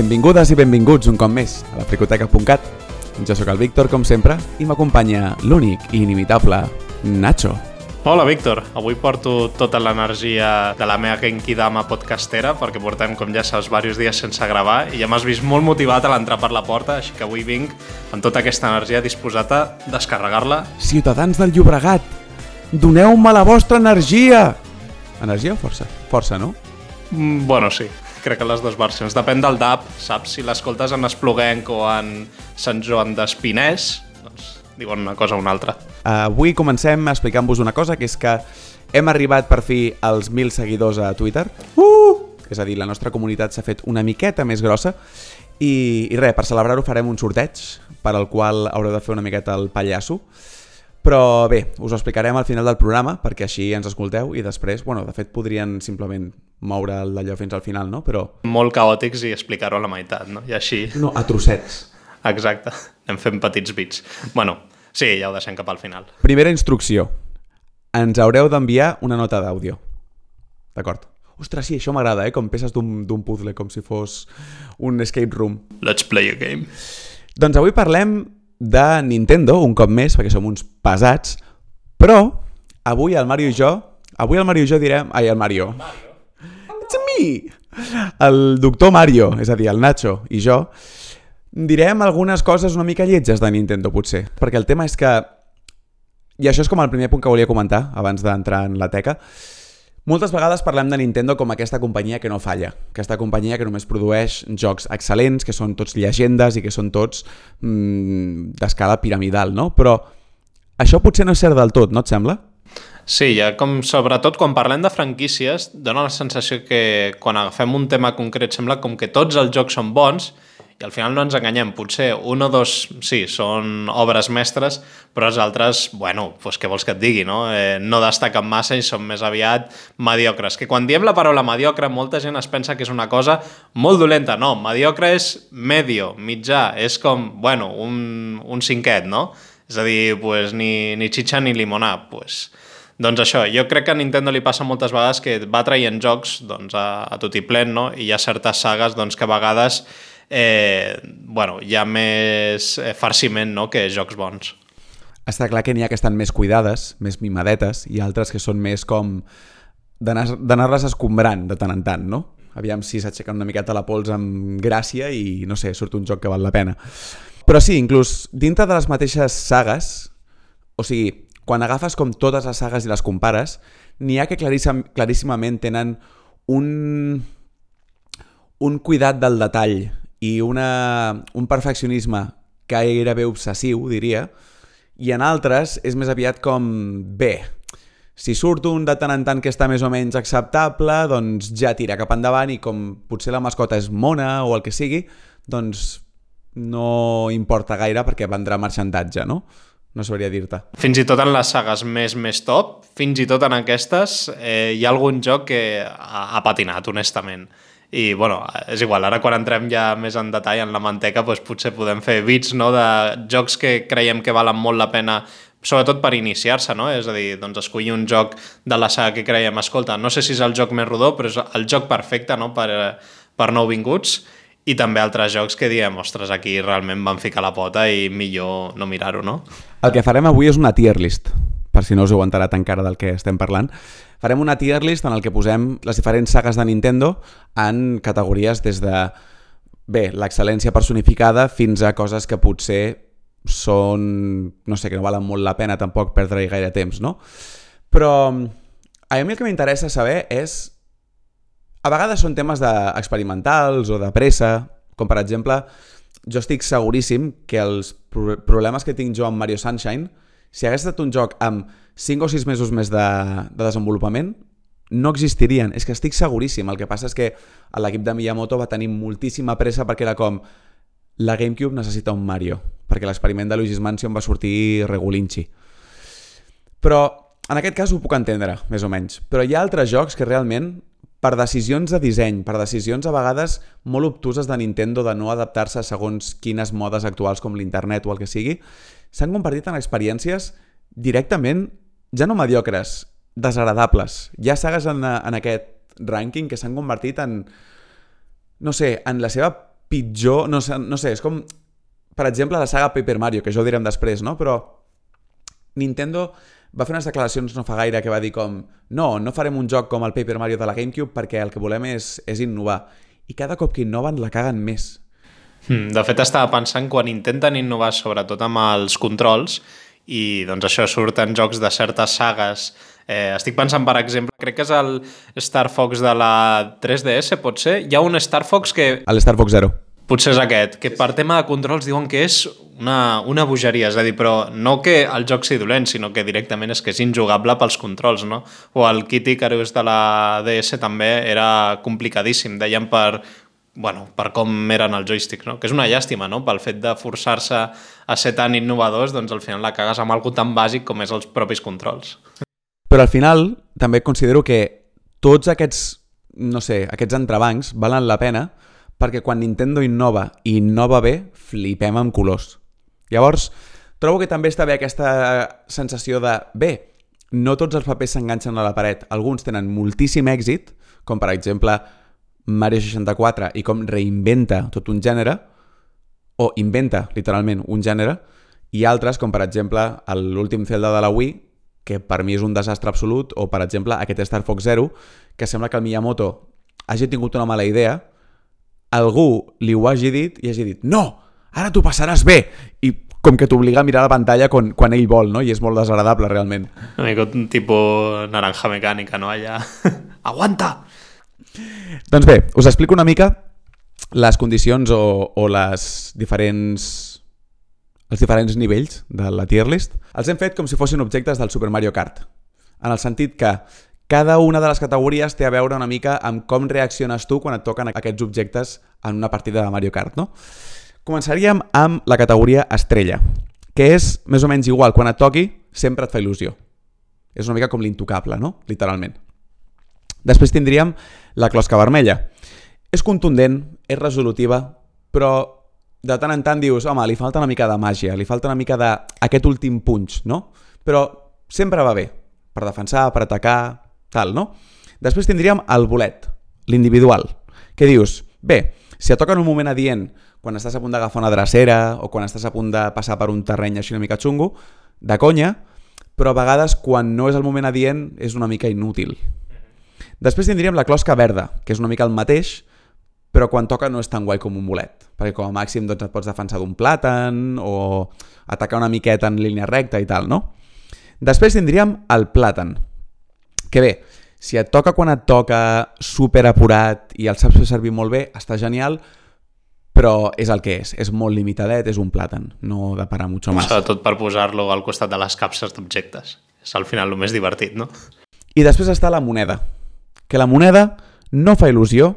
Benvingudes i benvinguts un cop més a la fricoteca.cat. Jo sóc el Víctor, com sempre, i m'acompanya l'únic i inimitable Nacho. Hola, Víctor. Avui porto tota l'energia de la meva Genkidama podcastera perquè portem, com ja saps, diversos dies sense gravar i ja m'has vist molt motivat a l'entrar per la porta, així que avui vinc amb tota aquesta energia disposat a descarregar-la. Ciutadans del Llobregat, doneu-me la vostra energia! Energia o força? Força, no? Mm, bueno, sí. Crec que les dues versions. Depèn del DAP, saps? Si l'escoltes en Espluguenc o en Sant Joan d'Espinès, doncs diuen una cosa o una altra. Avui comencem explicant-vos una cosa, que és que hem arribat per fi als 1.000 seguidors a Twitter. Uh! És a dir, la nostra comunitat s'ha fet una miqueta més grossa i, i res, per celebrar-ho farem un sorteig per al qual haureu de fer una miqueta el pallasso. Però bé, us ho explicarem al final del programa perquè així ens escolteu i després, bueno, de fet podrien simplement moure d'allò fins al final, no? Però... Molt caòtics i explicar-ho a la meitat, no? I així... No, a trossets. Exacte, anem fent petits bits. Bueno, sí, ja ho deixem cap al final. Primera instrucció. Ens haureu d'enviar una nota d'àudio. D'acord? Ostres, sí, això m'agrada, eh? Com peces d'un puzzle, com si fos un escape room. Let's play a game. Doncs avui parlem de Nintendo, un cop més, perquè som uns pesats, però avui el Mario i jo, avui el Mario i jo direm... Ai, el Mario. It's me! El doctor Mario, és a dir, el Nacho i jo, direm algunes coses una mica lletges de Nintendo, potser. Perquè el tema és que... I això és com el primer punt que volia comentar, abans d'entrar en la teca. Moltes vegades parlem de Nintendo com aquesta companyia que no falla, aquesta companyia que només produeix jocs excel·lents, que són tots llegendes i que són tots mmm, d'escala piramidal, no? Però això potser no és cert del tot, no et sembla? Sí, ja com sobretot quan parlem de franquícies, dona la sensació que quan agafem un tema concret sembla com que tots els jocs són bons i al final no ens enganyem, potser un o dos, sí, són obres mestres, però els altres, bueno, doncs què vols que et digui, no? Eh, no destaquen massa i són més aviat mediocres. Que quan diem la paraula mediocre, molta gent es pensa que és una cosa molt dolenta. No, mediocre és medio, mitjà, és com, bueno, un, un cinquet, no? És a dir, pues, ni, ni xitxa ni limonà, pues... Doncs això, jo crec que a Nintendo li passa moltes vegades que va traient jocs doncs, a, a tot i plen, no? i hi ha certes sagues doncs, que a vegades eh, bueno, hi ha més farciment no? que jocs bons. Està clar que n'hi ha que estan més cuidades, més mimadetes, i altres que són més com d'anar-les escombrant de tant en tant, no? Aviam si s'aixequen una miqueta la pols amb gràcia i, no sé, surt un joc que val la pena. Però sí, inclús dintre de les mateixes sagues, o sigui, quan agafes com totes les sagues i les compares, n'hi ha que claríssim, claríssimament tenen un, un cuidat del detall i una, un perfeccionisme gairebé obsessiu, diria, i en altres és més aviat com, bé, si surt un de tant en tant que està més o menys acceptable, doncs ja tira cap endavant i com potser la mascota és mona o el que sigui, doncs no importa gaire perquè vendrà marxandatge, no? No sabria dir-te. Fins i tot en les sagues més més top, fins i tot en aquestes, eh, hi ha algun joc que ha, ha patinat, honestament i bueno, és igual, ara quan entrem ja més en detall en la manteca doncs potser podem fer bits no, de jocs que creiem que valen molt la pena sobretot per iniciar-se, no? És a dir, doncs escollir un joc de la saga que creiem, escolta, no sé si és el joc més rodó, però és el joc perfecte no? per, per nouvinguts i també altres jocs que diem, ostres, aquí realment van ficar la pota i millor no mirar-ho, no? El que farem avui és una tier list, per si no us heu enterat encara del que estem parlant. Farem una tier list en el que posem les diferents sagues de Nintendo en categories des de, bé, l'excel·lència personificada fins a coses que potser són, no sé, que no valen molt la pena tampoc perdre-hi gaire temps, no? Però a mi el que m'interessa saber és... A vegades són temes de experimentals o de pressa, com per exemple, jo estic seguríssim que els problemes que tinc jo amb Mario Sunshine, si hagués estat un joc amb 5 o 6 mesos més de, de desenvolupament, no existirien. És que estic seguríssim. El que passa és que l'equip de Miyamoto va tenir moltíssima pressa perquè era com la GameCube necessita un Mario, perquè l'experiment de Luigi's Mansion va sortir regulinxi. Però en aquest cas ho puc entendre, més o menys. Però hi ha altres jocs que realment, per decisions de disseny, per decisions a vegades molt obtuses de Nintendo de no adaptar-se segons quines modes actuals com l'internet o el que sigui, s'han convertit en experiències directament, ja no mediocres, desagradables. Hi ha sagues en, en aquest rànquing que s'han convertit en, no sé, en la seva pitjor... No sé, no sé, és com... Per exemple, la saga Paper Mario, que això ho direm després, no? Però Nintendo va fer unes declaracions no fa gaire que va dir com no, no farem un joc com el Paper Mario de la GameCube perquè el que volem és, és innovar. I cada cop que innoven la caguen més. Hmm, de fet, estava pensant quan intenten innovar sobretot amb els controls i doncs això surt en jocs de certes sagues Eh, estic pensant, per exemple, crec que és el Star Fox de la 3DS, pot ser? Hi ha un Star Fox que... El Star Fox Zero. Potser és aquest, que per tema de controls diuen que és una, una bogeria, és a dir, però no que el joc sigui dolent, sinó que directament és que és injugable pels controls, no? O el Kid Icarus de la DS també era complicadíssim, deien per bueno, per com eren els joysticks, no? que és una llàstima, no? pel fet de forçar-se a ser tan innovadors, doncs al final la cagues amb algú tan bàsic com és els propis controls. Però al final també considero que tots aquests, no sé, aquests entrebancs valen la pena perquè quan Nintendo innova i innova bé, flipem amb colors. Llavors, trobo que també està bé aquesta sensació de, bé, no tots els papers s'enganxen a la paret. Alguns tenen moltíssim èxit, com per exemple Mario 64 i com reinventa tot un gènere, o inventa, literalment, un gènere, i altres, com per exemple l'últim Zelda de la Wii, que per mi és un desastre absolut, o per exemple aquest Star Fox Zero, que sembla que el Miyamoto hagi tingut una mala idea, algú li ho hagi dit i hagi dit no, ara t'ho passaràs bé, i com que t'obliga a mirar la pantalla quan, quan ell vol, no? I és molt desagradable, realment. Una mica un tipus naranja mecànica, no? Allà... Aguanta! Doncs bé, us explico una mica les condicions o, o les diferents els diferents nivells de la tier list, els hem fet com si fossin objectes del Super Mario Kart, en el sentit que cada una de les categories té a veure una mica amb com reacciones tu quan et toquen aquests objectes en una partida de Mario Kart, no? Començaríem amb la categoria estrella, que és més o menys igual, quan et toqui sempre et fa il·lusió. És una mica com l'intocable, no? Literalment. Després tindríem la closca vermella. És contundent, és resolutiva, però de tant en tant dius, home, li falta una mica de màgia, li falta una mica d'aquest últim punch, no? Però sempre va bé, per defensar, per atacar, tal, no? Després tindríem el bolet, l'individual, que dius, bé, si et toca en un moment adient, quan estàs a punt d'agafar una dracera o quan estàs a punt de passar per un terreny així una mica xungo, de conya, però a vegades quan no és el moment adient és una mica inútil. Després tindríem la closca verda, que és una mica el mateix, però quan toca no és tan guai com un bolet, perquè com a màxim doncs, et pots defensar d'un plàtan o atacar una miqueta en línia recta i tal, no? Després tindríem el plàtan, que bé, si et toca quan et toca super apurat i el saps fer servir molt bé, està genial, però és el que és, és molt limitadet, és un plàtan, no de parar mucho més. Sobretot per posar-lo al costat de les capses d'objectes. És al final el més divertit, no? I després està la moneda, que la moneda no fa il·lusió,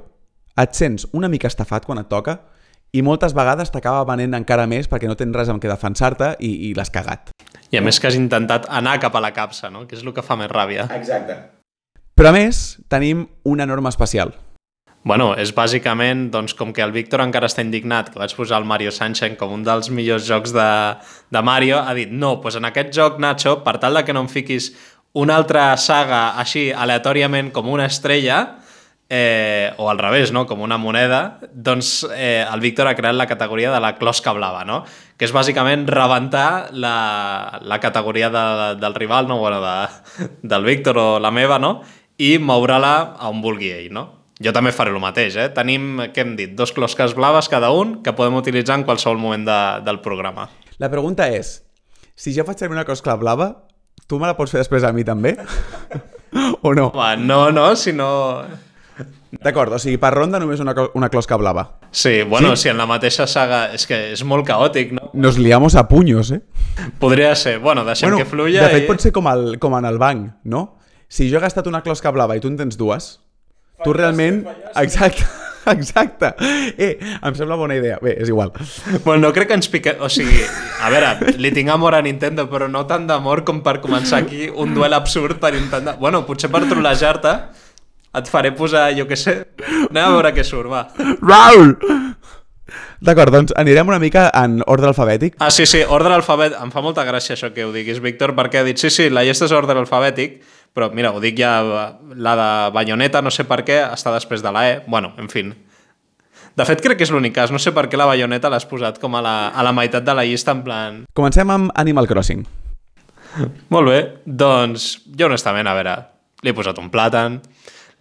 et sents una mica estafat quan et toca i moltes vegades t'acaba venent encara més perquè no tens res amb què defensar-te i, i l'has cagat. I a més que has intentat anar cap a la capsa, no? que és el que fa més ràbia. Exacte. Però a més, tenim una norma especial. Bueno, és bàsicament, doncs, com que el Víctor encara està indignat, que vaig posar el Mario Sunshine com un dels millors jocs de, de Mario, ha dit, no, doncs en aquest joc, Nacho, per tal de que no em fiquis una altra saga així aleatòriament com una estrella, eh, o al revés, no? com una moneda, doncs eh, el Víctor ha creat la categoria de la closca blava, no? que és bàsicament rebentar la, la categoria de, del rival, no? bueno, de, del Víctor o la meva, no? i moure-la on vulgui ell. No? Jo també faré el mateix. Eh? Tenim, què hem dit, dos closques blaves cada un que podem utilitzar en qualsevol moment de, del programa. La pregunta és, si jo faig servir una closca blava, tu me la pots fer després a mi també? o no? Home, no, no, si no... D'acord, o sigui, per ronda només una, una closca blava. Sí, bueno, sí? si en la mateixa saga... És que és molt caòtic, no? Nos liamos a puños, eh? Podria ser. Bueno, deixem bueno, que fluya De fet, i... pot ser com, el, com en el banc, no? Si jo he gastat una closca blava i tu en tens dues, Falles, tu realment... Exacte. Exacte. Eh, em sembla bona idea. Bé, és igual. Bueno, no crec que ens pique... O sigui, a veure, li tinc amor a Nintendo, però no tant d'amor com per començar aquí un duel absurd per intentar... Bueno, potser per trollejar-te, et faré posar, jo què sé, anem a veure què surt, va. Raul! D'acord, doncs anirem una mica en ordre alfabètic. Ah, sí, sí, ordre alfabètic. Em fa molta gràcia això que ho diguis, Víctor, perquè ha dit, sí, sí, la llista és ordre alfabètic, però mira, ho dic ja, la de Bayonetta, no sé per què, està després de la E. Bueno, en fin, De fet, crec que és l'únic cas. No sé per què la Bayonetta l'has posat com a la, a la meitat de la llista, en plan... Comencem amb Animal Crossing. Molt bé, doncs jo honestament, a veure, li he posat un plàtan.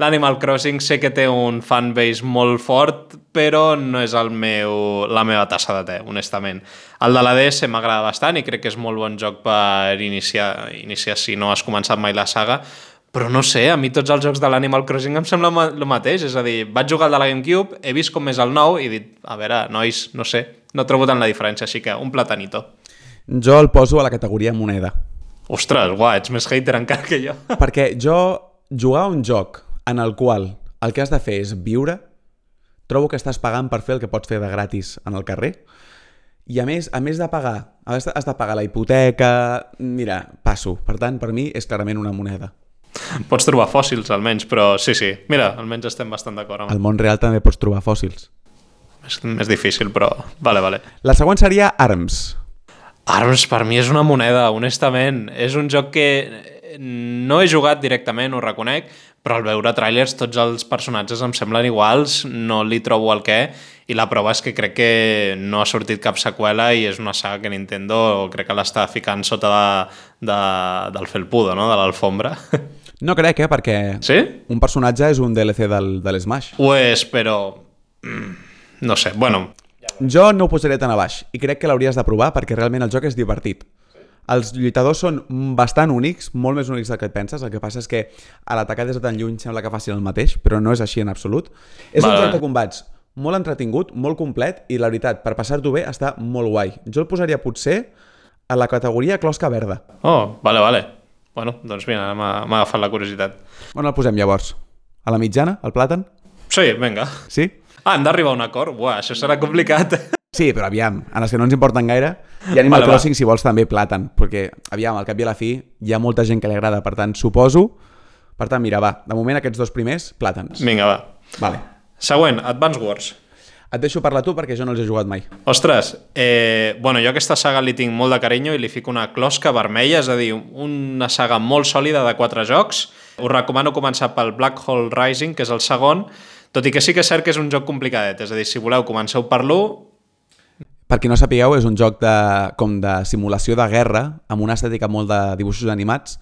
L'Animal Crossing sé que té un fanbase molt fort, però no és el meu, la meva tassa de te, honestament. El de la DS m'agrada bastant i crec que és molt bon joc per iniciar, iniciar si no has començat mai la saga, però no sé, a mi tots els jocs de l'Animal Crossing em sembla el mateix, és a dir, vaig jugar al de la GameCube, he vist com és el nou i he dit, a veure, nois, no sé, no trobo tant la diferència, així que un platanito. Jo el poso a la categoria moneda. Ostres, guau, ets més hater encara que jo. Perquè jo jugar a un joc en el qual el que has de fer és viure, trobo que estàs pagant per fer el que pots fer de gratis en el carrer, i a més, a més de pagar, has de, pagar la hipoteca... Mira, passo. Per tant, per mi és clarament una moneda. Pots trobar fòssils, almenys, però sí, sí. Mira, almenys estem bastant d'acord amb... Al món real també pots trobar fòssils. És més difícil, però... Vale, vale. La següent seria ARMS. ARMS per mi és una moneda, honestament. És un joc que no he jugat directament, ho reconec, però al veure trailers tots els personatges em semblen iguals, no li trobo el què, i la prova és que crec que no ha sortit cap seqüela i és una saga que Nintendo crec que l'està ficant sota de, de, del felpudo, no? de l'alfombra. No crec, eh? Perquè sí? un personatge és un DLC del, de l'Smash. Ho és, però... No sé, bueno, Jo no ho posaré tan a baix i crec que l'hauries de provar perquè realment el joc és divertit. Els lluitadors són bastant únics, molt més únics del que et penses. El que passa és que a l'atacar des de tan lluny sembla que facin el mateix, però no és així en absolut. És Vale. un joc de combats molt entretingut, molt complet i la veritat, per passar-t'ho bé està molt guai. Jo el posaria potser a la categoria closca verda. Oh, vale, vale. Bueno, doncs mira, m'ha agafat la curiositat. On el posem llavors? A la mitjana? Al plàtan? Sí, vinga. Sí? Ah, hem d'arribar a un acord? Buah, això serà complicat. Sí, però aviam, en els que no ens importen gaire, i Animal Vale, va. Crossing, si vols, també plàtan, perquè, aviam, al cap i a la fi, hi ha molta gent que li agrada, per tant, suposo... Per tant, mira, va, de moment aquests dos primers, plàtans. Vinga, va. Vale. Següent, Advance Wars. Et deixo parlar tu perquè jo no els he jugat mai. Ostres, eh, bueno, jo a aquesta saga li tinc molt de carinyo i li fico una closca vermella, és a dir, una saga molt sòlida de quatre jocs. Us recomano començar pel Black Hole Rising, que és el segon, tot i que sí que és cert que és un joc complicadet, és a dir, si voleu, comenceu per l'1, Per qui no sapigueu, és un joc de, com de simulació de guerra, amb una estètica molt de dibuixos animats,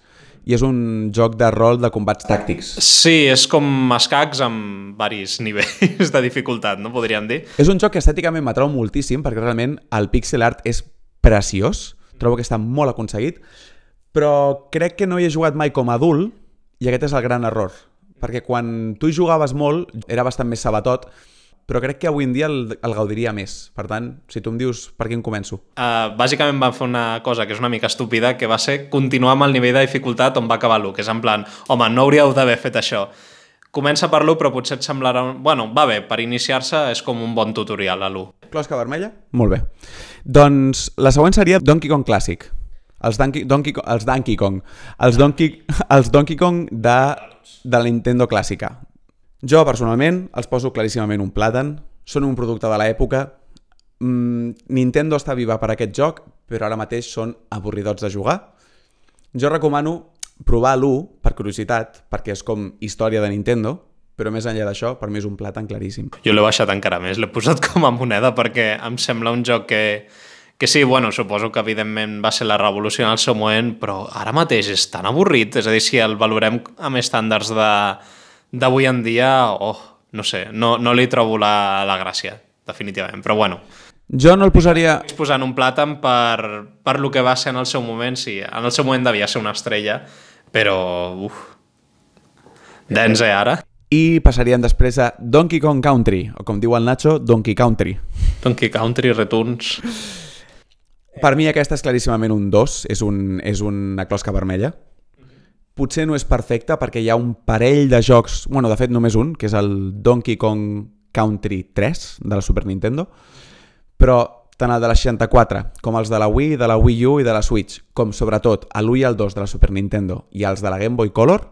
i és un joc de rol de combats tàctics. Sí, és com escacs amb varis nivells de dificultat, no podríem dir? És un joc que estèticament m'atrau moltíssim perquè realment el pixel art és preciós, trobo que està molt aconseguit, però crec que no hi he jugat mai com a adult i aquest és el gran error, perquè quan tu hi jugaves molt era bastant més sabatot, però crec que avui en dia el, el gaudiria més. Per tant, si tu em dius per em començo? Uh, bàsicament van fer una cosa que és una mica estúpida, que va ser continuar amb el nivell de dificultat on va acabar l'1, que és en plan, home, no hauríeu d'haver fet això. Comença per l'1, però potser et semblarà... un- Bueno, va bé, per iniciar-se és com un bon tutorial a l'1. Closca vermella? Molt bé. Doncs la següent seria Donkey Kong Clàssic. Els Donkey, Donkey, Kong- els Donkey Kong. Els Donkey, els Donkey Kong de, de la Nintendo clàssica. Jo, personalment, els poso claríssimament un plàtan. Són un producte de l'època. Mm, Nintendo està viva per aquest joc, però ara mateix són avorridots de jugar. Jo recomano provar l'1 per curiositat, perquè és com història de Nintendo, però més enllà d'això, per mi és un plàtan claríssim. Jo l'he baixat encara més, l'he posat com a moneda perquè em sembla un joc que, que sí, bueno, suposo que evidentment va ser la revolució en el seu moment, però ara mateix és tan avorrit, és a dir, si el valorem amb estàndards de d'avui en dia, oh, no sé, no, no li trobo la, la gràcia, definitivament, però bueno, Jo no el posaria... posant un plàtan per, per lo que va ser en el seu moment, sí, en el seu moment devia ser una estrella, però, uf, Denze ara. I passaríem després a Donkey Kong Country, o com diu el Nacho, Donkey Country. Donkey Country Returns. Per mi aquesta és claríssimament un 2, és, un, és una closca vermella. Potser no és perfecta perquè hi ha un parell de jocs, bueno, de fet només un, que és el Donkey Kong Country 3 de la Super Nintendo, però tant el de la 64 com els de la Wii, de la Wii U i de la Switch, com sobretot l'1 i el 2 de la Super Nintendo i els de la Game Boy Color,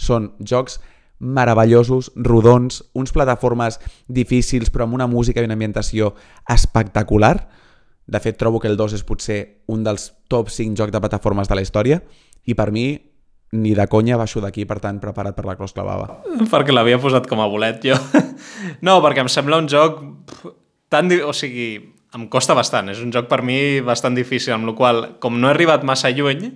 són jocs meravellosos, rodons, uns plataformes difícils però amb una música i una ambientació espectacular. De fet, trobo que el 2 és potser un dels top 5 jocs de plataformes de la història i per mi ni de conya baixo d'aquí, per tant, preparat per la clos clavava. perquè l'havia posat com a bolet jo. No, perquè em sembla un joc tan... O sigui, em costa bastant. És un joc per mi bastant difícil, amb la qual com no he arribat massa lluny,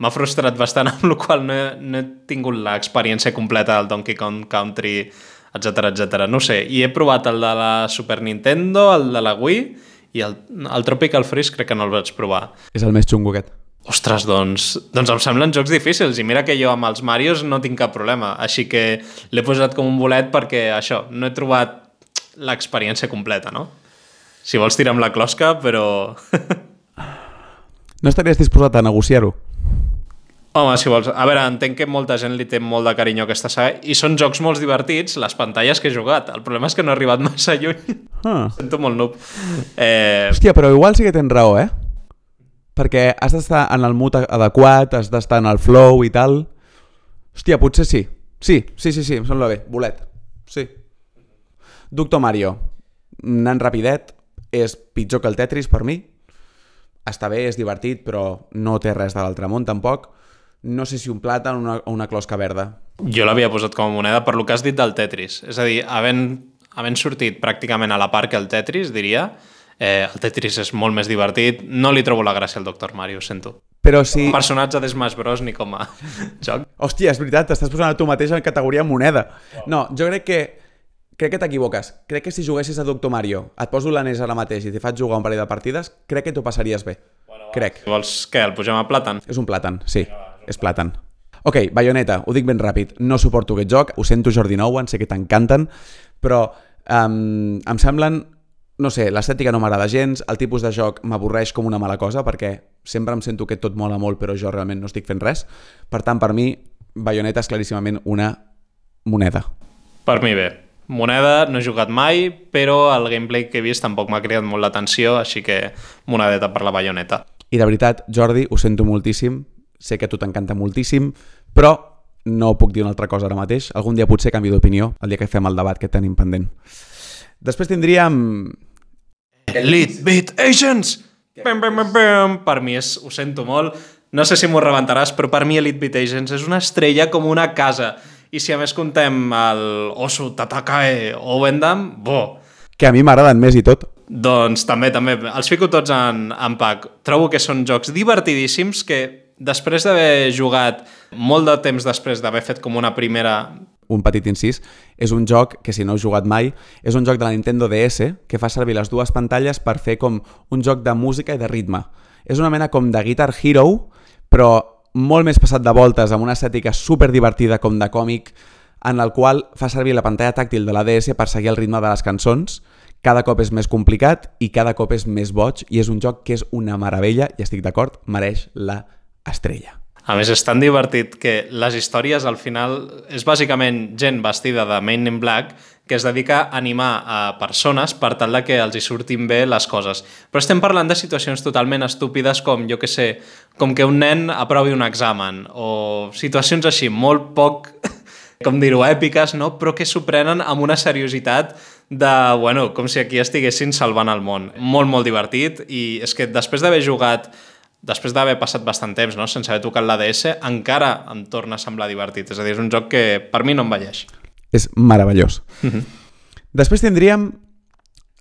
m'ha frustrat bastant, amb la qual no he, no he tingut l'experiència completa del Donkey Kong Country, etc etc. No sé, i he provat el de la Super Nintendo, el de la Wii, i el, el Tropical Freeze crec que no el vaig provar. És el més xungo aquest. Ostres, doncs, doncs em semblen jocs difícils i mira que jo amb els Marios no tinc cap problema, així que l'he posat com un bolet perquè això, no he trobat l'experiència completa, no? Si vols tirar amb la closca, però... No estaries disposat a negociar-ho? Home, si vols... A veure, entenc que molta gent li té molt de carinyo a aquesta saga i són jocs molt divertits, les pantalles que he jugat. El problema és que no he arribat massa lluny. Ah. Sento molt noob. Eh, Hòstia, però igual sí que tens raó, eh? Perquè has d'estar en el mood adequat, has d'estar en el flow i tal. Hòstia, potser sí. Sí, sí, sí, sí, em sembla bé. Bolet. Sí. Doctor Mario. Anant rapidet, és pitjor que el Tetris per mi. Està bé, és divertit, però no té res de l'altre món tampoc. No sé si un plàtan o una, una closca verda. Jo l'havia posat com a moneda per lo que has dit del Tetris. És a dir, havent, havent sortit pràcticament a la part que el Tetris, diria, eh, el Tetris és molt més divertit. No li trobo la gràcia al Dr. Mario, ho sento. Però si... Com a personatge de Smash Bros. ni com a joc. Hòstia, és veritat, t'estàs posant a tu mateix en categoria moneda. No, jo crec que crec que t'equivoques. Crec que si juguessis a Doctor Mario, et poso l'anès ara mateix i t'hi faig jugar un parell de partides, crec que t'ho passaries bé. crec. Si vols què, el pugem a plàtan? És un plàtan, sí, és plàtan. Ok, Bayonetta, ho dic ben ràpid. No suporto aquest joc, ho sento Jordi Nouwen, sé que t'encanten, però um, em semblen no sé, l'estètica no m'agrada gens, el tipus de joc m'avorreix com una mala cosa perquè sempre em sento que tot mola molt però jo realment no estic fent res. Per tant, per mi, Bayonetta és claríssimament una moneda. Per mi bé. Moneda no he jugat mai, però el gameplay que he vist tampoc m'ha creat molt l'atenció, així que monedeta per la bayoneta. I de veritat, Jordi, ho sento moltíssim, sé que a tu t'encanta moltíssim, però no puc dir una altra cosa ara mateix. Algun dia potser canvi d'opinió, el dia que fem el debat que tenim pendent. Després tindríem... Elite Beat Agents! Bam, bam, bam, bam. Per mi és, ho sento molt, no sé si m'ho rebentaràs, però per mi Elite Beat Agents és una estrella com una casa. I si a més contem el Osu, Tatakae o Wendam, bo, que a mi m'agraden més i tot. doncs també, també. Els fico tots en, en pack. Trobo que són jocs divertidíssims que després d'haver jugat molt de temps després d'haver fet com una primera... Un petit incís, és un joc que si no heu jugat mai, és un joc de la Nintendo DS que fa servir les dues pantalles per fer com un joc de música i de ritme. És una mena com de Guitar Hero, però molt més passat de voltes, amb una estètica super divertida com de còmic, en el qual fa servir la pantalla tàctil de la DS per seguir el ritme de les cançons. Cada cop és més complicat i cada cop és més boig i és un joc que és una meravella i estic d'acord, mereix la estrella. A més, és tan divertit que les històries al final és bàsicament gent vestida de Men in Black que es dedica a animar a persones per tal de que els hi surtin bé les coses. Però estem parlant de situacions totalment estúpides com, jo que sé, com que un nen aprovi un examen o situacions així, molt poc, com dir-ho, èpiques, no? però que s'ho prenen amb una seriositat de, bueno, com si aquí estiguessin salvant el món. Molt, molt divertit i és que després d'haver jugat després d'haver passat bastant temps no? sense haver tocat la DS, encara em torna a semblar divertit. És a dir, és un joc que per mi no em velleix. És meravellós. Després tindríem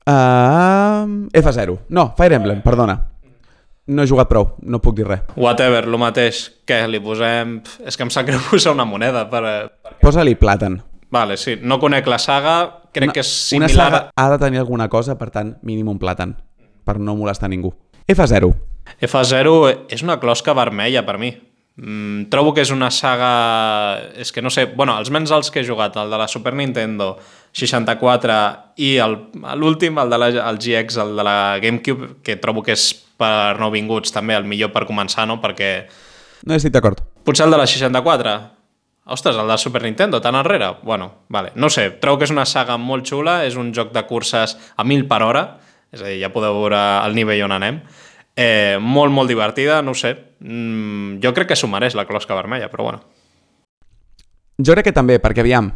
uh, F0. No, Fire Emblem, perdona. No he jugat prou, no puc dir res. Whatever, lo mateix. Què, li posem... És que em sap greu posar una moneda per... per... Posa-li plàtan. Vale, sí. No conec la saga, crec una, que és Una similar... saga ha de tenir alguna cosa, per tant, mínim un plàtan, per no molestar ningú. F0. F0 és una closca vermella per mi. Mm, trobo que és una saga... És que no sé... Bueno, els menys els que he jugat, el de la Super Nintendo 64 i el- l'últim, el de la, el GX, el de la GameCube, que trobo que és per nouvinguts també el millor per començar, no? Perquè No estic d'acord. potser el de la 64... Ostres, el de la Super Nintendo, tan enrere? Bueno, vale. No sé, trobo que és una saga molt xula, és un joc de curses a mil per hora, és a dir, ja podeu veure el nivell on anem. Eh, molt, molt divertida, no ho sé. Mm, jo crec que s'ho mereix la closca vermella, però bueno. Jo crec que també, perquè aviam,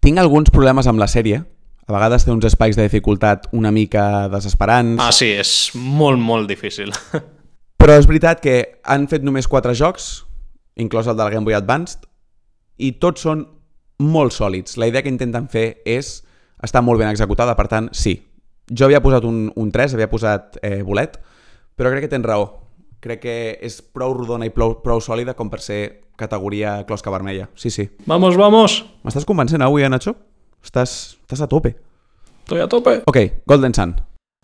tinc alguns problemes amb la sèrie. A vegades té uns espais de dificultat una mica desesperants. Ah, sí, és molt, molt difícil. Però és veritat que han fet només quatre jocs, inclòs el del Game Boy Advanced, i tots són molt sòlids. La idea que intenten fer és està molt ben executada, per tant, sí. Jo havia posat un, un 3, havia posat eh, bolet, però crec que tens raó. Crec que és prou rodona i prou, prou sòlida com per ser categoria closca vermella. Sí, sí. Vamos, vamos. M'estàs convencent avui, eh, Nacho? Estàs, estàs a tope. Estoy a tope. Ok, Golden Sun.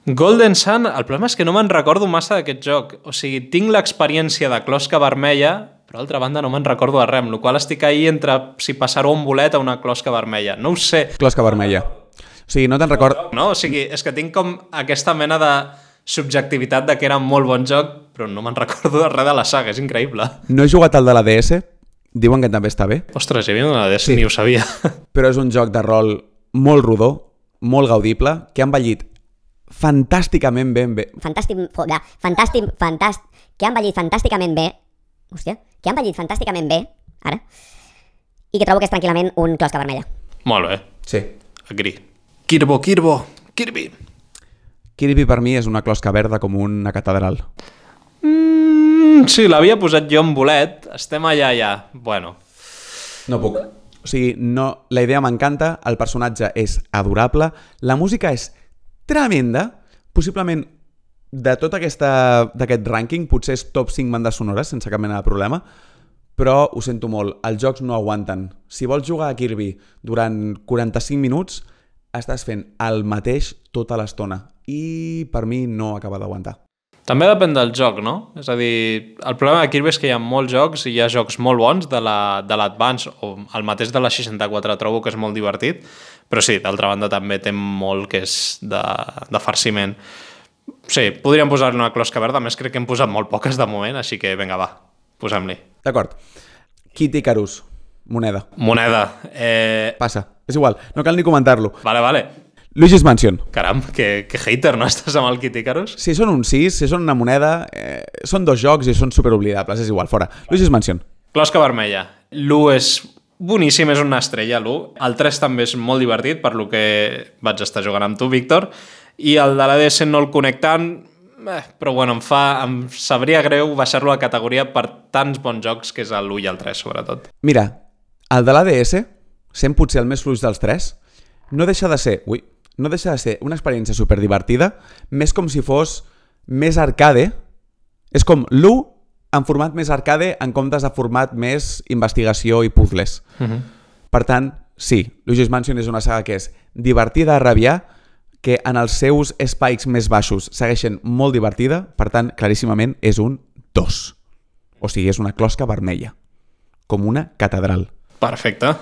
Golden Sun, el problema és que no me'n recordo massa d'aquest joc. O sigui, tinc l'experiència de closca vermella, però d'altra banda no me'n recordo de res, amb la qual estic ahí entre si passar-ho un bolet a una closca vermella. No ho sé. Closca vermella. O sigui, no te'n record... No? O sigui, és que tinc com aquesta mena de subjectivitat de que era un molt bon joc, però no me'n recordo de res de la saga, és increïble. No he jugat al de la DS, diuen que també està bé, Ostres, hi havia una DS, sí. ni ho sabia. però és un joc de rol molt rodó, molt gaudible, que ha envellit fantàsticament ben bé. fantàstic, fo- ja, fantàstic, fantàstic, que ha envellit fantàsticament bé, hòstia, que ha envellit fantàsticament bé, ara, i que trobo que és tranquil·lament un closca vermella. molt bé, Sí. agree. Kirbo, Kirbo, Kirby. Kirby per mi és una closca verda com una catedral. Mm, sí, l'havia posat jo en bolet, estem allà ja. Bueno, No puc. O sigui, no, la idea m'encanta, el personatge és adorable, la música és tremenda, possiblement de tot aquesta- d'aquest rànquing, potser és top 5 bandes sonores, sense cap mena de problema, però ho sento molt, els jocs no aguanten. Si vols jugar a Kirby durant 45 minuts, estàs fent el mateix tota l'estona i per mi no acaba d'aguantar. També depèn del joc, no? És a dir, el problema de Kirby és que hi ha molts jocs i hi ha jocs molt bons de la- de l'Advance o el mateix de la 64 trobo que és molt divertit, però sí, d'altra banda també té molt que és de, de farciment. Sí, podríem posar-li una closca verda, més crec que hem posat molt poques de moment, així que vinga, va, posem-li. D'acord. Kit Icarus, moneda. Moneda. Eh, Passa, és igual, no cal ni comentar-lo. vale, vale. Luigi's Mansion. Caram, que, que hater, no estàs amb el Kit Icarus? Si són un 6, si són una moneda, eh, són dos jocs i són superoblidables, és igual, fora. Luigi's Mansion. Closca vermella. L'1 és boníssim, és una estrella, l'1. El 3 també és molt divertit, per lo que vaig estar jugant amb tu, Víctor. I el de la DS no el conec tant, eh, però bueno, em, fa, em sabria greu baixar-lo a categoria per tants bons jocs que és l'1 i el 3, sobretot. Mira, el de l'ADS, sent potser el més fluix dels tres, no deixa de ser... Ui, no deixa de ser una experiència superdivertida, més com si fos més arcade. És com l'1 en format més arcade en comptes de format més investigació i puzzles. Uh -huh. Per tant, sí, Luigi's Mansion és una saga que és divertida a rabiar, que en els seus spikes més baixos segueixen molt divertida, per tant, claríssimament és un 2. O sigui, és una closca vermella, com una catedral. Perfecte.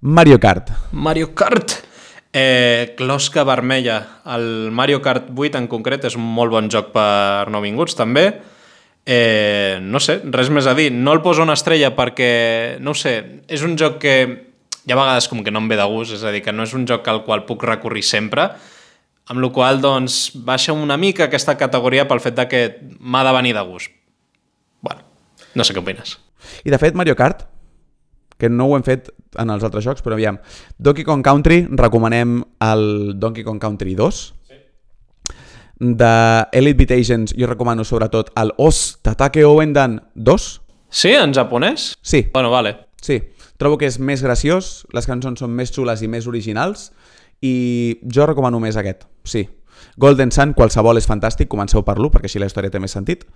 Mario Kart. Mario Kart. Eh, closca vermella. El Mario Kart 8 en concret és un molt bon joc per nouvinguts també. Eh, no sé, res més a dir. No el poso una estrella perquè, no sé, és un joc que hi ha vegades com que no em ve de gust, és a dir, que no és un joc al qual puc recurrir sempre, amb la qual doncs, baixa una mica aquesta categoria pel fet de que m'ha de venir de gust. Bueno, no sé què opines. I de fet, Mario Kart, que no ho hem fet en els altres jocs, però aviam, Donkey Kong Country, recomanem el Donkey Kong Country 2. Sí. De Elite Beat Agents, jo recomano sobretot el Os Tatake Owendan 2. Sí, en japonès? Sí, Bueno, vale. sí. Trobo que és més graciós, les cançons són més xules i més originals, i jo recomano més aquest, sí. Golden Sun, qualsevol és fantàstic, comenceu per l'1, perquè així la història té més sentit.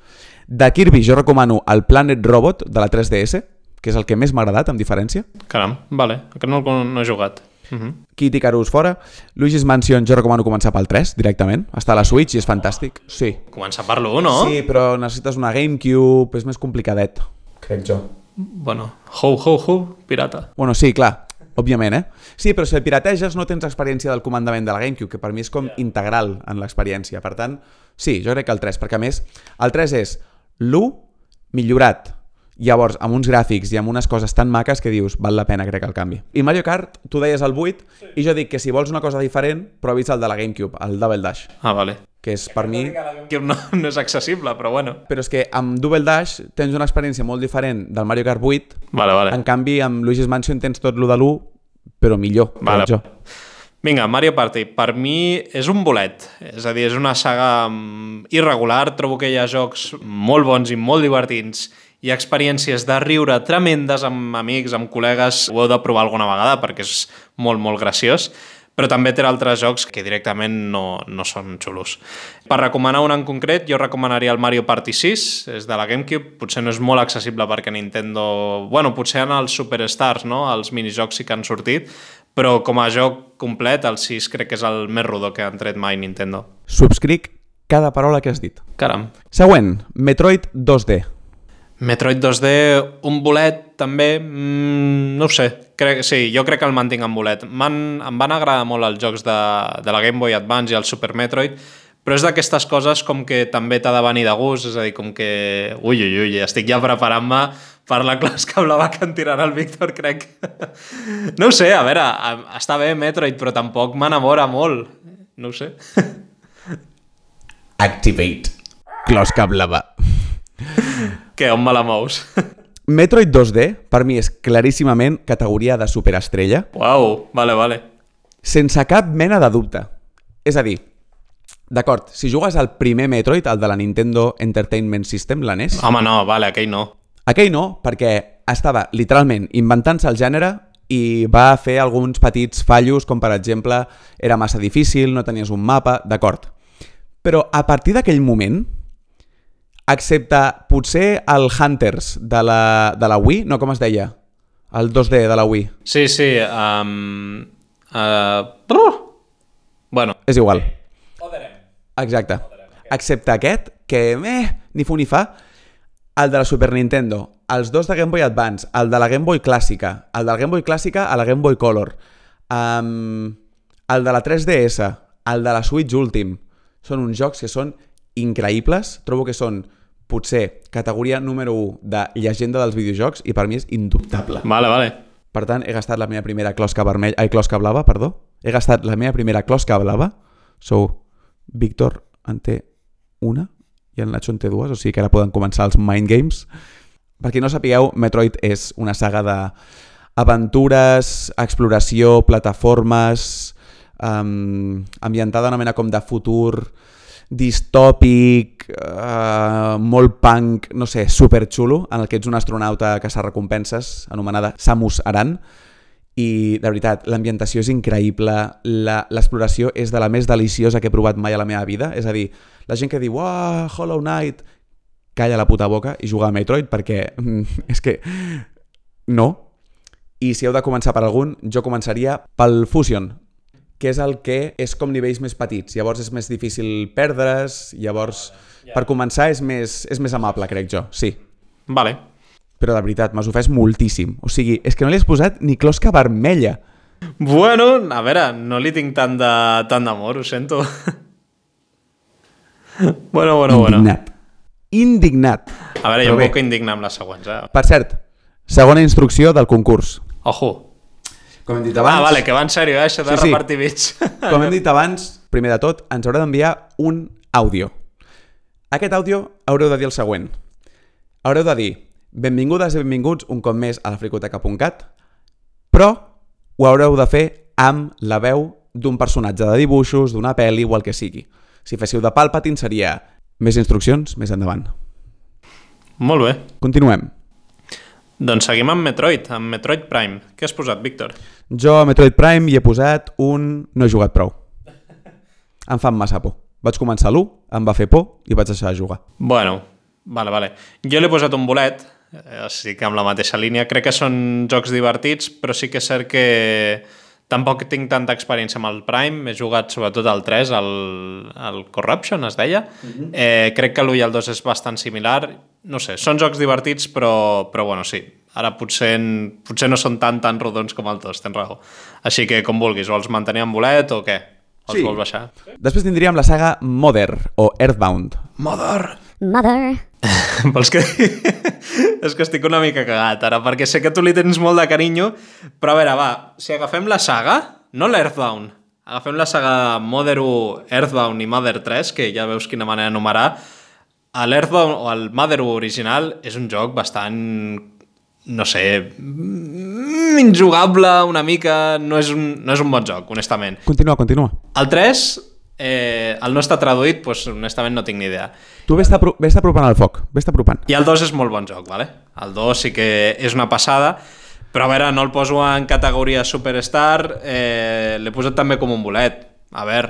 De Kirby jo recomano el Planet Robot de la 3DS, que és el que més m'ha agradat, amb diferència. Caram, vale, que no, no he jugat. Uh -huh. Kid Icarus fora. Luigi's Mansion jo recomano començar pel 3, directament. Està a la Switch i és fantàstic. Sí. Començar per l'1, no? Sí, però necessites una GameCube, és més complicadet. Crec jo. Bueno, ho, ho, ho, pirata. Bueno, sí, clar, òbviament, eh? Sí, però si el pirateges no tens experiència del comandament de la GameCube, que per mi és com integral en l'experiència. Per tant, sí, jo crec que el 3, perquè a més, el 3 és l'1 millorat, llavors amb uns gràfics i amb unes coses tan maques que dius, val la pena, crec, el canvi. I Mario Kart, tu deies el 8, sí. i jo dic que si vols una cosa diferent, provis el de la GameCube, el Double Dash, Ah, vale. que és per mi... Que no, no és accessible, però bueno. Però és que amb Double Dash tens una experiència molt diferent del Mario Kart 8, Vale, vale. en canvi amb Luigi's Mansion tens tot lo de l'1, però millor, Vale. jo. Vinga, Mario Party, per mi és un bolet. És a dir, és una saga mm, irregular. Trobo que hi ha jocs molt bons i molt divertits. Hi ha experiències de riure tremendes amb amics, amb col·legues. Ho heu de provar alguna vegada perquè és molt, molt graciós. però també té altres jocs que directament no, no són xulos. Per recomanar un en concret, jo recomanaria el Mario Party 6, és de la GameCube, potser no és molt accessible perquè Nintendo... Bueno, potser en els Superstars, no?, els minijocs sí que han sortit, però com a joc complet, el 6 crec que és el més rodó que han tret mai Nintendo. Subscric cada paraula que has dit. Caram. Següent, Metroid 2D. Metroid 2D, un bolet també, mm, no ho sé, crec, sí, jo crec que el mantinc en bolet. Van, em van agradar molt els jocs de, de la Game Boy Advance i el Super Metroid, però és d'aquestes coses com que també t'ha de venir de gust, és a dir, com que... Ui, ui, ui, estic ja preparant-me per la closca blava que en tirarà el Víctor, crec. No ho sé, a veure, està bé Metroid, però tampoc m'enamora molt. No ho sé. Activate. Closca blava. Què, on me la mous? Metroid 2D, per mi, és claríssimament categoria de superestrella, Uau, vale, vale. sense cap mena de dubte. És a dir, d'acord, si jugues al primer Metroid, el de la Nintendo Entertainment System, la NES, Home, no, vale, aquell no. aquell no, perquè estava literalment inventant-se el gènere i va fer alguns petits fallos, com per exemple, era massa difícil, no tenies un mapa, d'acord. Però a partir d'aquell moment, excepte potser el Hunters de la, de la Wii, no, com es deia? El 2D de la Wii. Sí, sí, um, uh, bueno, És igual. Exacte. Excepte aquest, que meh, ni fu ni fa, el de la Super Nintendo, els dos de Game Boy Advance, el de la Game Boy clàssica, el de la Game Boy clàssica a la Game Boy Color, um, el de la 3DS, el de la Switch últim, són uns jocs que són increïbles, trobo que són potser categoria número 1 de llegenda dels videojocs i per mi és indubtable. vale, vale. Per tant, he gastat la meva primera closca vermella, ai, closca blava, perdó. He gastat la meva primera closca blava. So, Víctor en té una i el Nacho en té dues, o sigui que ara poden començar els Mind Games. Per qui no sapigueu, Metroid és una saga d'aventures, exploració, plataformes, um, ambientada una mena com de futur distòpic, uh, molt punk, no sé, superxulo, en el que ets un astronauta que s'ha recompenses, anomenada Samus Aran, i de veritat, l'ambientació és increïble, l'exploració és de la més deliciosa que he provat mai a la meva vida, és a dir, la gent que diu, uah, Hollow Knight, calla la puta boca i juga a Metroid perquè mm, és que no. I si heu de començar per algun, jo començaria pel Fusion, que és el que és com nivells més petits. Llavors és més difícil perdre's, llavors per començar és més, és més amable, crec jo, sí. Vale. Però de veritat, m'has ofès moltíssim. O sigui, és que no li has posat ni closca vermella. Bueno, a veure, no li tinc tant de- tant d'amor, ho sento. bueno, bueno, bueno. Indignat. Indignat. A veure, jo em puc indignar amb les següents, eh? Per cert, segona instrucció del concurs. Ojo. Com hem dit Ah, vale, que va en sèrio, eh, això de Sí, sí. repartir bits. Com hem dit abans, primer de tot, ens haurà d'enviar un àudio. Aquest àudio haureu de dir el següent. Haureu de dir, benvingudes i benvinguts un cop més a la fricoteca.cat, però ho haureu de fer amb la veu d'un personatge de dibuixos, d'una pel·li o el que sigui. Si féssiu de Palpatine seria més instruccions més endavant. Molt bé. Continuem. Doncs seguim amb Metroid, amb Metroid Prime. Què has posat, Víctor? Jo a Metroid Prime hi he posat un... no he jugat prou. Em fan massa por. Vaig començar l'1, em va fer por i vaig deixar de jugar. Bueno, vale, vale. Jo l'he posat un bolet, eh, sí que amb la mateixa línia. Crec que són jocs divertits, però sí que és cert que tampoc tinc tanta experiència amb el Prime. He jugat sobretot al 3, el, el Corruption, es deia. eh, crec que l'1 i el 2 és bastant similar. No sé, són jocs divertits, però, però bueno, sí. Ara potser, potser no són tan tan rodons com el 2, tens raó. Així que, com vulguis, vols mantenir en bolet o què? Els Sí. vols baixar? Després tindríem la saga Mother o Earthbound. Mother! Mother. Vols que... és que estic una mica cagat ara, perquè sé que tu li tens molt de carinyo, però a veure, va, si agafem la saga, no l'Earthbound, agafem la saga Mother 1, Earthbound i Mother 3, que ja veus quina manera numerar, l'Earthbound o el Mother 1 original és un joc bastant no sé, mm, injugable una mica, no és un, no és un bon joc, honestament. Continua, continua. El 3, eh, el no està traduït, doncs honestament no tinc ni idea. Tu vés apro vés apropant al foc, vés apropant. I el 2 és molt bon joc, vale? El 2 sí que és una passada, Però a veure, no el poso en categoria superstar, eh, l'he posat també com un bolet. A veure,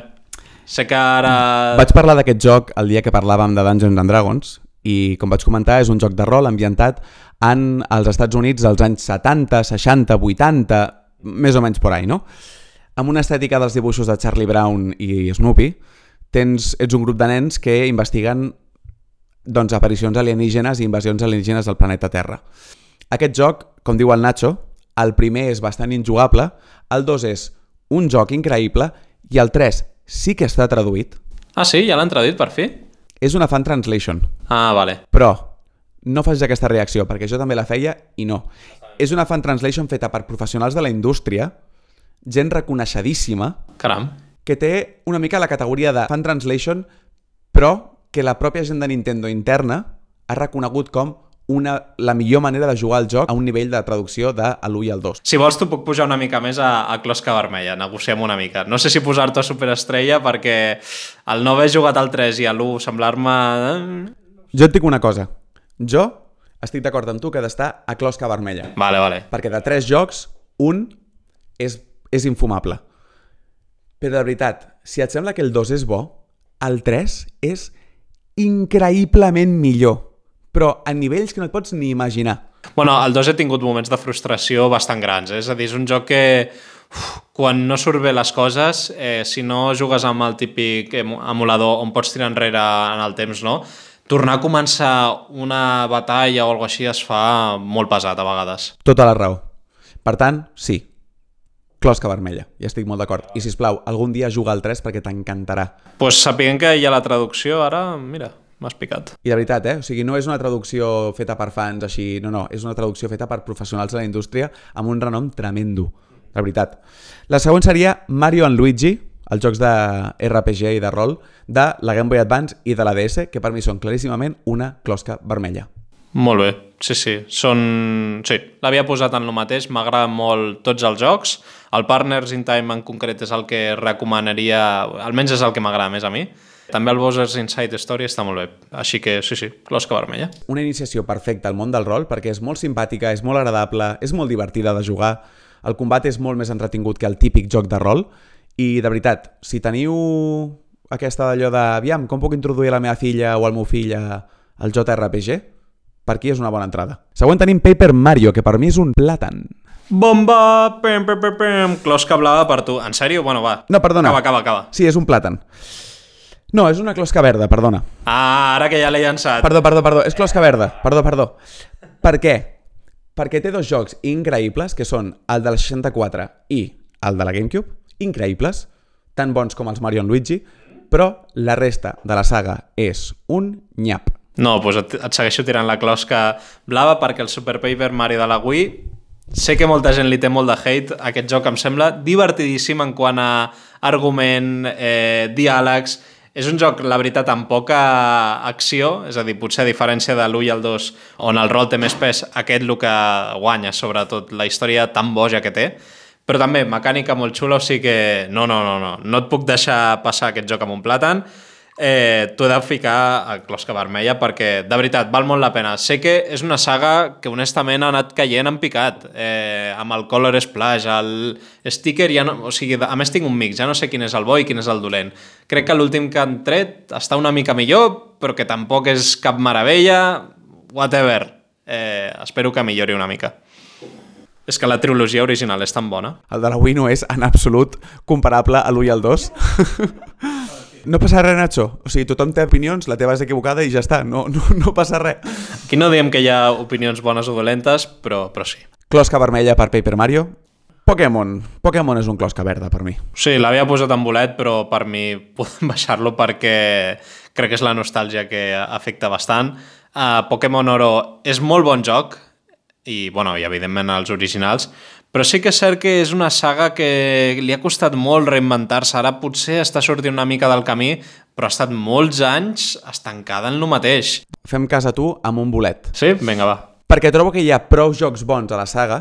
sé que ara... Vaig parlar d'aquest joc el dia que parlàvem de Dungeons and Dragons i, com vaig comentar, és un joc de rol ambientat en els Estats Units dels anys 70, 60, 80, més o menys por ahí, no? Amb una estètica dels dibuixos de Charlie Brown i Snoopy, tens, ets un grup de nens que investiguen doncs, aparicions alienígenes i invasions alienígenes del planeta Terra. Aquest joc, com diu el Nacho, el primer és bastant injugable, el 2 és un joc increïble i el 3 sí que està traduït. Ah, sí? Ja l'han traduït per fi? És una fan translation, Ah, vale. però no facis aquesta reacció, perquè jo també la feia i no. És una fan translation feta per professionals de la indústria, gent reconeixedíssima, Caram. que té una mica la categoria de fan translation, però que la pròpia gent de Nintendo interna ha reconegut com una, la millor manera de jugar al joc a un nivell de traducció de l'1 i el 2. Si vols, t'ho puc pujar una mica més a, a Closca Vermella. Negociem una mica. No sé si posar-te a Superestrella perquè el no haver jugat al 3 i a l'1 semblar-me... eh, Jo et dic una cosa. Jo estic d'acord amb tu que ha d'estar a closca vermella. Vale, vale. Perquè de tres jocs, un és, és infumable. Però de veritat, si et sembla que el 2 és bo, el 3 és increïblement millor. Però a nivells que no et pots ni imaginar. Bueno, el 2 he tingut moments de frustració bastant grans. Eh? És a dir, és un joc que uf, quan no surt bé les coses, eh, si no jugues amb el típic emu- emulador on pots tirar enrere en el temps, no? tornar a començar una batalla o alguna així es fa molt pesat a vegades. Tota la raó. Per tant, sí. Closca vermella. Ja estic molt d'acord. I, si plau, algun dia juga al 3 perquè t'encantarà. Doncs pues, sapiguem que hi ha la traducció, ara, mira, m'has picat. I de veritat, eh? O sigui, no és una traducció feta per fans així, no, no, és una traducció feta per professionals de la indústria amb un renom tremendo, de veritat. La següent seria Mario and Luigi, els jocs de RPG i de rol de la Game Boy Advance i de la DS, que per mi són claríssimament una closca vermella. Molt bé, sí, sí. Són... Sí, l'havia posat en el mateix, m'agraden molt tots els jocs. El Partners in Time en concret és el que recomanaria, almenys és el que m'agrada més a mi. També el Bowser's Inside Story està molt bé. Així que sí, sí, closca vermella. Una iniciació perfecta al món del rol perquè és molt simpàtica, és molt agradable, és molt divertida de jugar, el combat és molt més entretingut que el típic joc de rol i de veritat, si teniu aquesta d'allò de aviam, com puc introduir la meva filla o el meu fill al JRPG? Per aquí és una bona entrada. Següent tenim Paper Mario, que per mi és un plàtan. Bomba! Pem, pem, pem, pem. Closca blava per tu. En sèrio? Bueno, va. No, perdona. Acaba, acaba, acaba. Sí, és un plàtan. No, és una closca verda, perdona. Ah, ara que ja l'he llançat. Perdó, perdó, perdó. És closca verda. Perdó, perdó. Per què? Perquè té dos jocs increïbles, que són el de la 64 i el de la GameCube, increïbles, tan bons com els Mario Luigi, però la resta de la saga és un nyap. No, doncs et, et segueixo tirant la closca blava perquè el Super Paper Mario de la Wii sé que molta gent li té molt de hate aquest joc em sembla divertidíssim en quant a argument, eh, diàlegs. És un joc, la veritat, amb poca acció, és a dir, potser a diferència de l'1 i el 2, on el rol té més pes, aquest el que guanya, sobretot la història tan boja que té, però també mecànica molt xula, o sigui que no, no, no, no, no et puc deixar passar aquest joc amb un plàtan, eh, t'ho he de ficar a closca vermella perquè, de veritat, val molt la pena. Sé que és una saga que honestament ha anat caient en picat, eh, amb el Color Splash, el sticker, ja no, o sigui, a més tinc un mix, ja no sé quin és el bo i quin és el dolent. Crec que l'últim que han tret està una mica millor, però que tampoc és cap meravella, whatever. Eh, espero que millori una mica. És que la trilogia original és tan bona. El de la Wii no és en absolut comparable a l'1 i al 2. no passa res, Nacho. O sigui, tothom té opinions, la teva és equivocada i ja està. No, no, no passa res. Aquí no diem que hi ha opinions bones o dolentes, però, però sí. Closca vermella per Paper Mario. Pokémon. Pokémon és un closca verda per mi. Sí, l'havia posat en bolet, però per mi podem baixar-lo perquè crec que és la nostàlgia que afecta bastant. Uh, Pokémon Oro és molt bon joc, i, bueno, i evidentment els originals, però sí que és cert que és una saga que li ha costat molt reinventar-se. Ara potser està sortint una mica del camí, però ha estat molts anys estancada en lo mateix. Fem cas a tu amb un bolet. Sí? Vinga, va. Perquè trobo que hi ha prou jocs bons a la saga,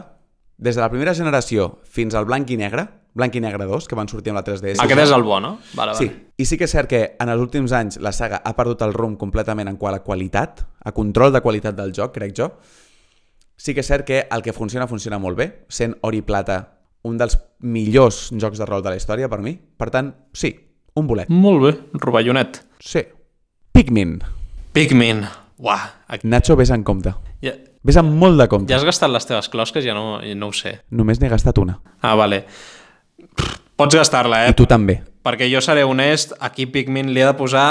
des de la primera generació fins al blanc i negre, blanc i negre 2, que van sortir amb la 3DS. Aquest és el bo, no? Vale, Sí, vale. i sí que és cert que en els últims anys la saga ha perdut el rumb completament en quant a qualitat, a control de qualitat del joc, crec jo. Sí que és cert que el que funciona, funciona molt bé, sent Or i Plata un dels millors jocs de rol de la història per mi. Per tant, sí, un bolet. Molt bé, rovellonet. Sí. Pikmin. Pikmin. Uah, aquí... Nacho, vés en compte. ja, Vés amb molt de compte. ja has gastat les teves closques? Ja no, no ho sé. Només n'he gastat una. Ah, vale. Pots gastar-la, eh? I tu també. Perquè jo seré honest, aquí Pikmin li he de posar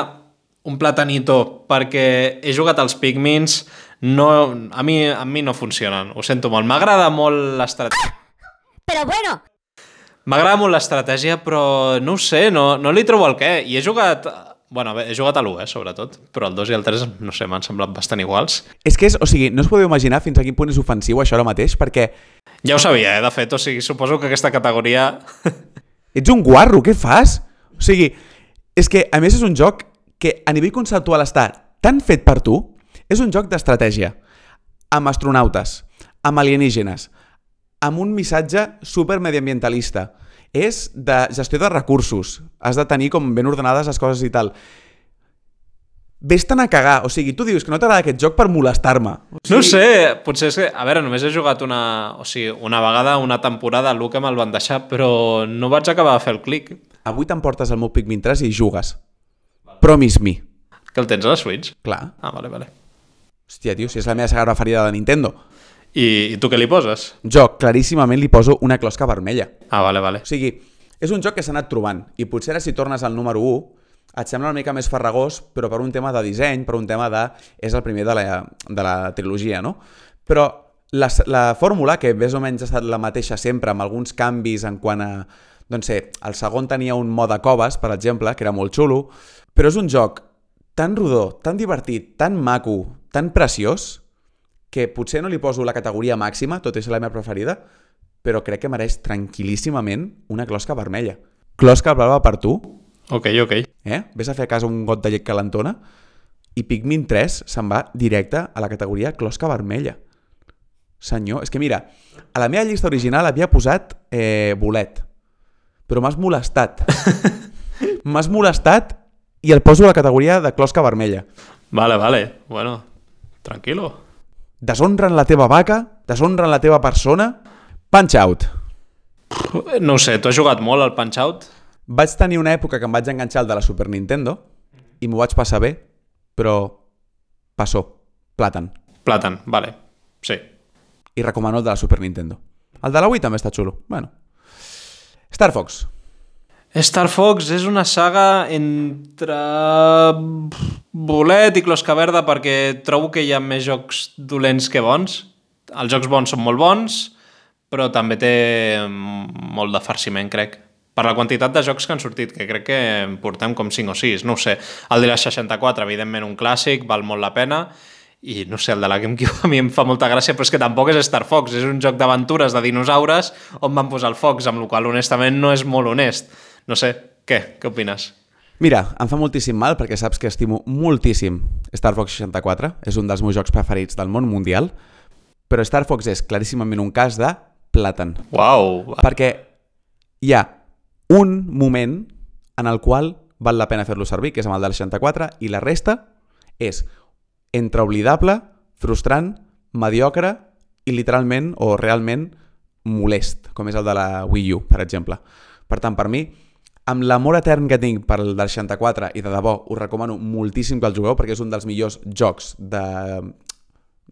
un platanito, perquè he jugat als Pikmins, no, a, mi, a mi no funcionen, ho sento molt. M'agrada molt l'estratègia, Pero bueno, m'agrada molt l'estratègia, però no ho sé, no, no li trobo el què. I he jugat... Bueno, bé, he jugat a l'1, eh, sobretot, però el 2 i el 3, no sé, m'han semblat bastant iguals. És que és, o sigui, no us podeu imaginar fins a quin punt és ofensiu això ara mateix, perquè Ja ho sabia, eh, de fet, o sigui, suposo que aquesta categoria... ets un guarro, què fas? O sigui, és que a més és un joc que a nivell conceptual està tan fet per tu, és un joc d'estratègia, amb astronautes, amb alienígenes, amb un missatge super mediambientalista, és de gestió de recursos, has de tenir com ben ordenades les coses i tal. Ves-te'n a cagar, o sigui, tu dius que no t'agrada aquest joc per molestar-me. O sigui, No sé, potser és que... A veure, només he jugat una, o sigui, una vegada, una temporada, el que me'l van deixar, però no vaig acabar de fer el clic. Avui t'emportes el meu Pikmin 3 i jugues. Promise me. Que el tens a la Switch? Clar. Ah, vale, vale. Hòstia, tio, si és la meva saga preferida de Nintendo. I, I tu què li poses? Jo, claríssimament, li poso una closca vermella. Ah, vale, vale. O sigui, és un joc que s'ha anat trobant i potser ara si tornes al número 1 et sembla una mica més farragós, però per un tema de disseny, per un tema de... és el primer de la, de la trilogia, no? Però la, la fórmula, que més o menys ha estat la mateixa sempre, amb alguns canvis en quant a... Doncs sé, el segon tenia un mode coves, per exemple, que era molt xulo, però és un joc tan rodó, tan divertit, tan maco, tan preciós, que potser no li poso la categoria màxima, tot és la meva preferida, però crec que mereix tranquil·líssimament una closca vermella. Closca blava per tu, Ok, ok. eh? Ves a fer a casa un got de llet calentona i Pikmin 3 se'n va directe a la categoria closca vermella. Senyor, és que mira, a la meva llista original havia posat eh, bolet, però m'has molestat. m'has molestat i el poso a la categoria de closca vermella. Vale, vale. Bueno, tranquilo. Deshonren la teva vaca, deshonren la teva persona. Punch out. No ho sé, tu has jugat molt al Punch-Out? Vaig tenir una època que em vaig enganxar al de la Super Nintendo i m'ho vaig passar bé, però passó, plàtan. Plàtan, vale. Sí. I recomano el de la Super Nintendo. El de la Wii també està xulo. Bueno. Star Fox. Star Fox és una saga entre bolet i closca verda perquè trobo que hi ha més jocs dolents que bons. Els jocs bons són molt bons, però també té molt de farciment, crec. Per la quantitat de jocs que han sortit, que crec que en portem com 5 o 6, no sé. El de la 64, evidentment, un clàssic, val molt la pena, i no sé, el de la GameCube a mi em fa molta gràcia, però és que tampoc és Star Fox, és un joc d'aventures de dinosaures on van posar el fox, amb la qual honestament no és molt honest. No sé, què? Què opines? Mira, em fa moltíssim mal perquè saps que estimo moltíssim Star Fox 64. És un dels meus jocs preferits del món mundial. Però Star Fox és claríssimament un cas de plàtan. Uau! Perquè hi ha un moment en el qual val la pena fer-lo servir, que és amb el del 64, i la resta és entre oblidable, frustrant, mediocre i literalment o realment molest, com és el de la Wii U, per exemple. Per tant, per mi, amb l'amor etern que tinc per el del 64 i de debò us recomano moltíssim que el jugueu perquè és un dels millors jocs de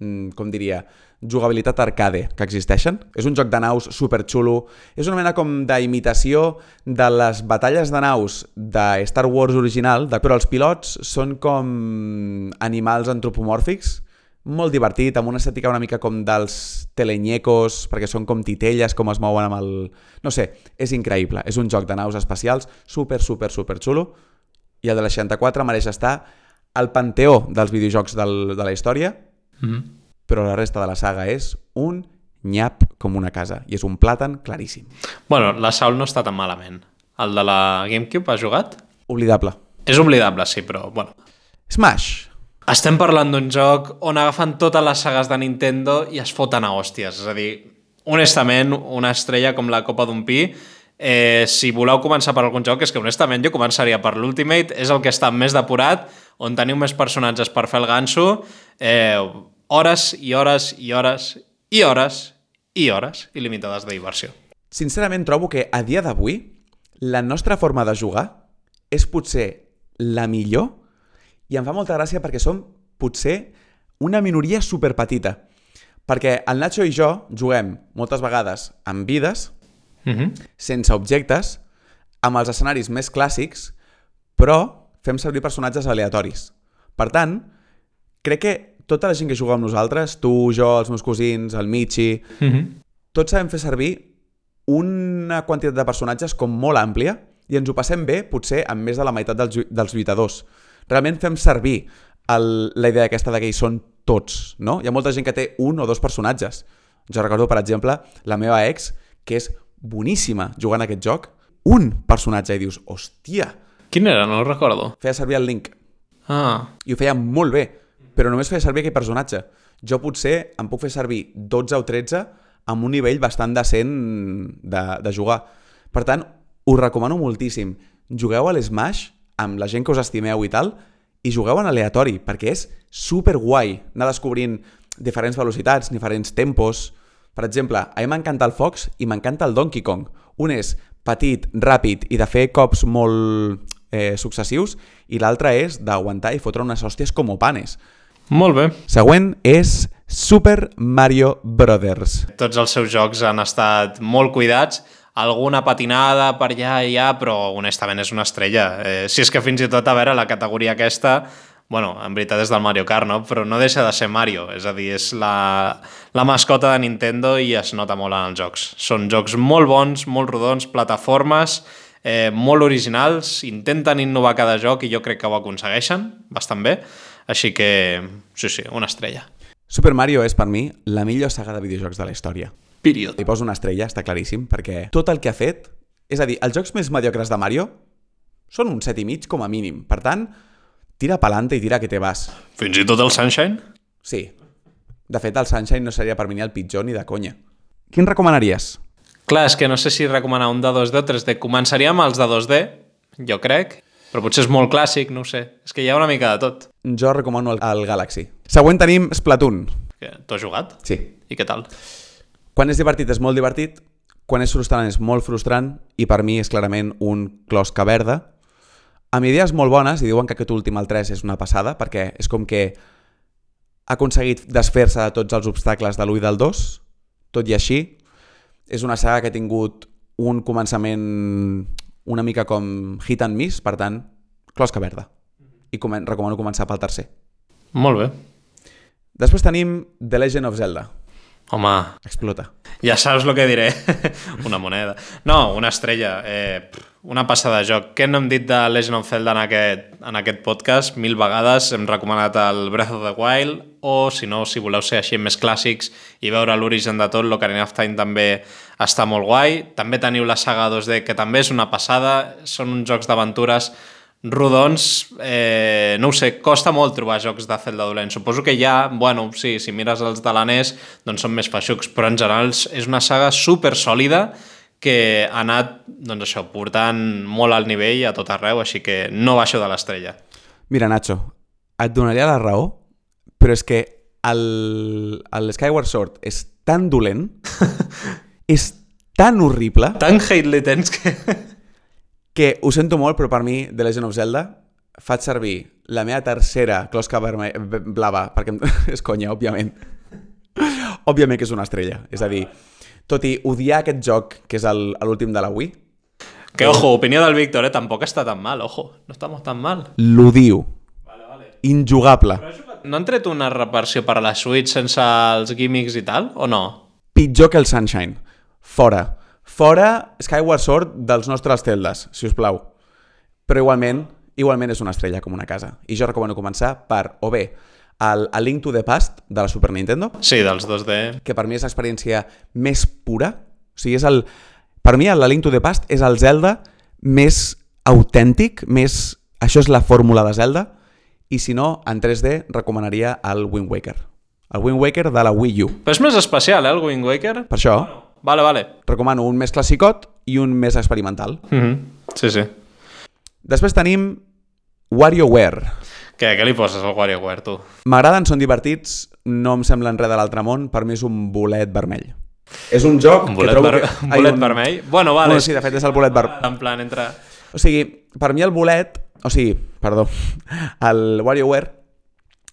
mm, com diria, jugabilitat arcade que existeixen. És un joc de naus superxulo, és una mena com d'imitació de les batalles de naus de Star Wars original, però els pilots són com animals antropomòrfics, molt divertit, amb una estètica una mica com dels telenyecos, perquè són com titelles, com es mouen amb el... No sé, és increïble. És un joc de naus espacials super, super, super xulo, i el de la 64 mereix estar al panteó dels videojocs del, de la història, Mm -hmm. però la resta de la saga és un nyap com una casa, i és un plàtan claríssim. Bueno, la Saul no està tan malament. El de la GameCube has jugat? Oblidable. És oblidable, sí, però, bueno. Smash. Estem parlant d'un joc on agafen totes les sagues de Nintendo i es foten a hòsties. És a dir, honestament, una estrella com la copa d'un pi, eh, si voleu començar per algun joc, és que honestament jo començaria per l'Ultimate, és el que està més depurat, on teniu més personatges per fer el ganso, eh, hores i hores i hores i hores i hores il·limitades de diversió. Sincerament trobo que a dia d'avui la nostra forma de jugar és potser la millor i em fa molta gràcia perquè som potser una minoria superpetita. Perquè el Nacho i jo juguem moltes vegades amb vides, Mm -hmm. sense objectes, amb els escenaris més clàssics, però fem servir personatges aleatoris. Per tant, crec que tota la gent que juga amb nosaltres, tu, jo, els meus cosins, el Michi, Mm -hmm. tots sabem fer servir una quantitat de personatges com molt àmplia i ens ho passem bé, potser, amb més de la meitat dels, dels lluitadors. Realment fem servir el, la idea aquesta de que hi són tots, no? Hi ha molta gent que té un o dos personatges. Jo recordo, per exemple, la meva ex, que és boníssima jugant a aquest joc, un personatge i dius, hòstia, Quin era? No ho recordo. feia servir el Link Ah, i ho feia molt bé, però només feia servir aquell personatge. Jo potser em puc fer servir 12 o 13 amb un nivell bastant decent de, de jugar. Per tant, us recomano moltíssim. Jugueu a l'Smash amb la gent que us estimeu i tal, i jugueu en aleatori, perquè és super guai anar descobrint diferents velocitats, diferents tempos... Per exemple, a mi m'encanta el Fox i m'encanta el Donkey Kong. Un és petit, ràpid i de fer cops molt eh, successius i l'altre és d'aguantar i fotre unes hòsties com panes. molt bé. Següent és Super Mario Brothers. Tots els seus jocs han estat molt cuidats, alguna patinada per allà i allà, però honestament és una estrella. Eh, si és que fins i tot, a veure, la categoria aquesta, bueno, en veritat és del Mario Kart, no? però no deixa de ser Mario, és a dir, és la, la mascota de Nintendo i es nota molt en els jocs. Són jocs molt bons, molt rodons, plataformes, eh, molt originals, intenten innovar cada joc i jo crec que ho aconsegueixen bastant bé, així que, sí, sí, una estrella. Super Mario és per mi la millor saga de videojocs de la història. Period. Li poso una estrella, està claríssim, perquè tot el que ha fet... És a dir, els jocs més mediocres de Mario són un set i mig com a mínim. Per tant, tira pelante i tira que te vas. Fins i tot el Sunshine? Sí. De fet, el Sunshine no seria per mi ni el pitjor ni de conya. Quin recomanaries? Clar, és que no sé si recomanar un de 2D o 3D. Començaria amb els de 2D, jo crec, però potser és molt clàssic, no ho sé. És que hi ha una mica de tot. Jo recomano el, el Galaxy. Següent tenim Splatoon. Que- Tu has jugat? Sí. I què tal? Quan és divertit és molt divertit, quan és frustrant és molt frustrant i per mi és clarament un closca verda amb idees molt bones i diuen que aquest últim, el 3, és una passada perquè és com que ha aconseguit desfer-se de tots els obstacles de l'1 i del 2, tot i així és una saga que ha tingut un començament una mica com hit and miss, per tant, closca verda. I comen recomano començar pel tercer. Molt bé. Després tenim The Legend of Zelda. Home, Explota. ja saps el que diré. una moneda. No, una estrella. Eh, una passada de joc. Què no hem dit de Legend of Zelda en aquest, en aquest podcast? Mil vegades hem recomanat el Breath of the Wild o, si no, si voleu ser així més clàssics i veure l'origen de tot, l'Ocarina of Time també està molt guai. També teniu la saga 2D, que també és una passada. Són uns jocs d'aventures rodons, eh, no ho sé, costa molt trobar jocs de Zelda dolent. Suposo que ja, bueno, sí, si mires els de l'ANES, doncs són més feixucs, però en general és una saga super sòlida que ha anat, doncs això, portant molt al nivell a tot arreu, així que no baixo de l'estrella. Mira, Nacho, et donaria la raó, però és que el, el Skyward Sword és tan dolent, és tan horrible, Tan hate-li tens que... que ho sento molt, però per mi, The Legend of Zelda, faig servir la meva tercera closca blava, perquè em- és conya, òbviament. òbviament que és una estrella. És a dir, tot i odiar aquest joc, que és el- l'últim de la Wii, Que, ojo, opinió del Víctor, eh? tampoc està tan mal, ojo. No estamos tan mal. l'odio. Injugable. No han tret una reversió per a la Switch sense els gimmicks i tal, o no? pitjor que el Sunshine. Fora. Fora Skyward Sword dels nostres celdes, si us plau. Però igualment, igualment és una estrella com una casa. I jo recomano començar per, o bé, el A Link to the Past de la Super Nintendo, Sí, dels 2D. que per mi és l'experiència més pura. O sigui, és el... Per mi, el A Link to the Past és el Zelda més autèntic, més... Això és la fórmula de Zelda. I si no, en 3D recomanaria el Wind Waker. El Wind Waker de la Wii U. Però és més especial, eh, el Wind Waker? Per això, Vale, vale. recomano un més classicot i un més experimental. Mm -hmm. Sí, sí. Després tenim WarioWare. Què, què li poses al WarioWare, tu? M'agraden, són divertits, no em semblen res de l'altre món, per mi és un bolet vermell. És un joc Un que trobo ver... que... un ai, bolet vermell? Bueno, vale. Bueno, sí, de fet és el bolet vermell. En plan, entre... O sigui, per mi el bolet, o sigui, perdó, el WarioWare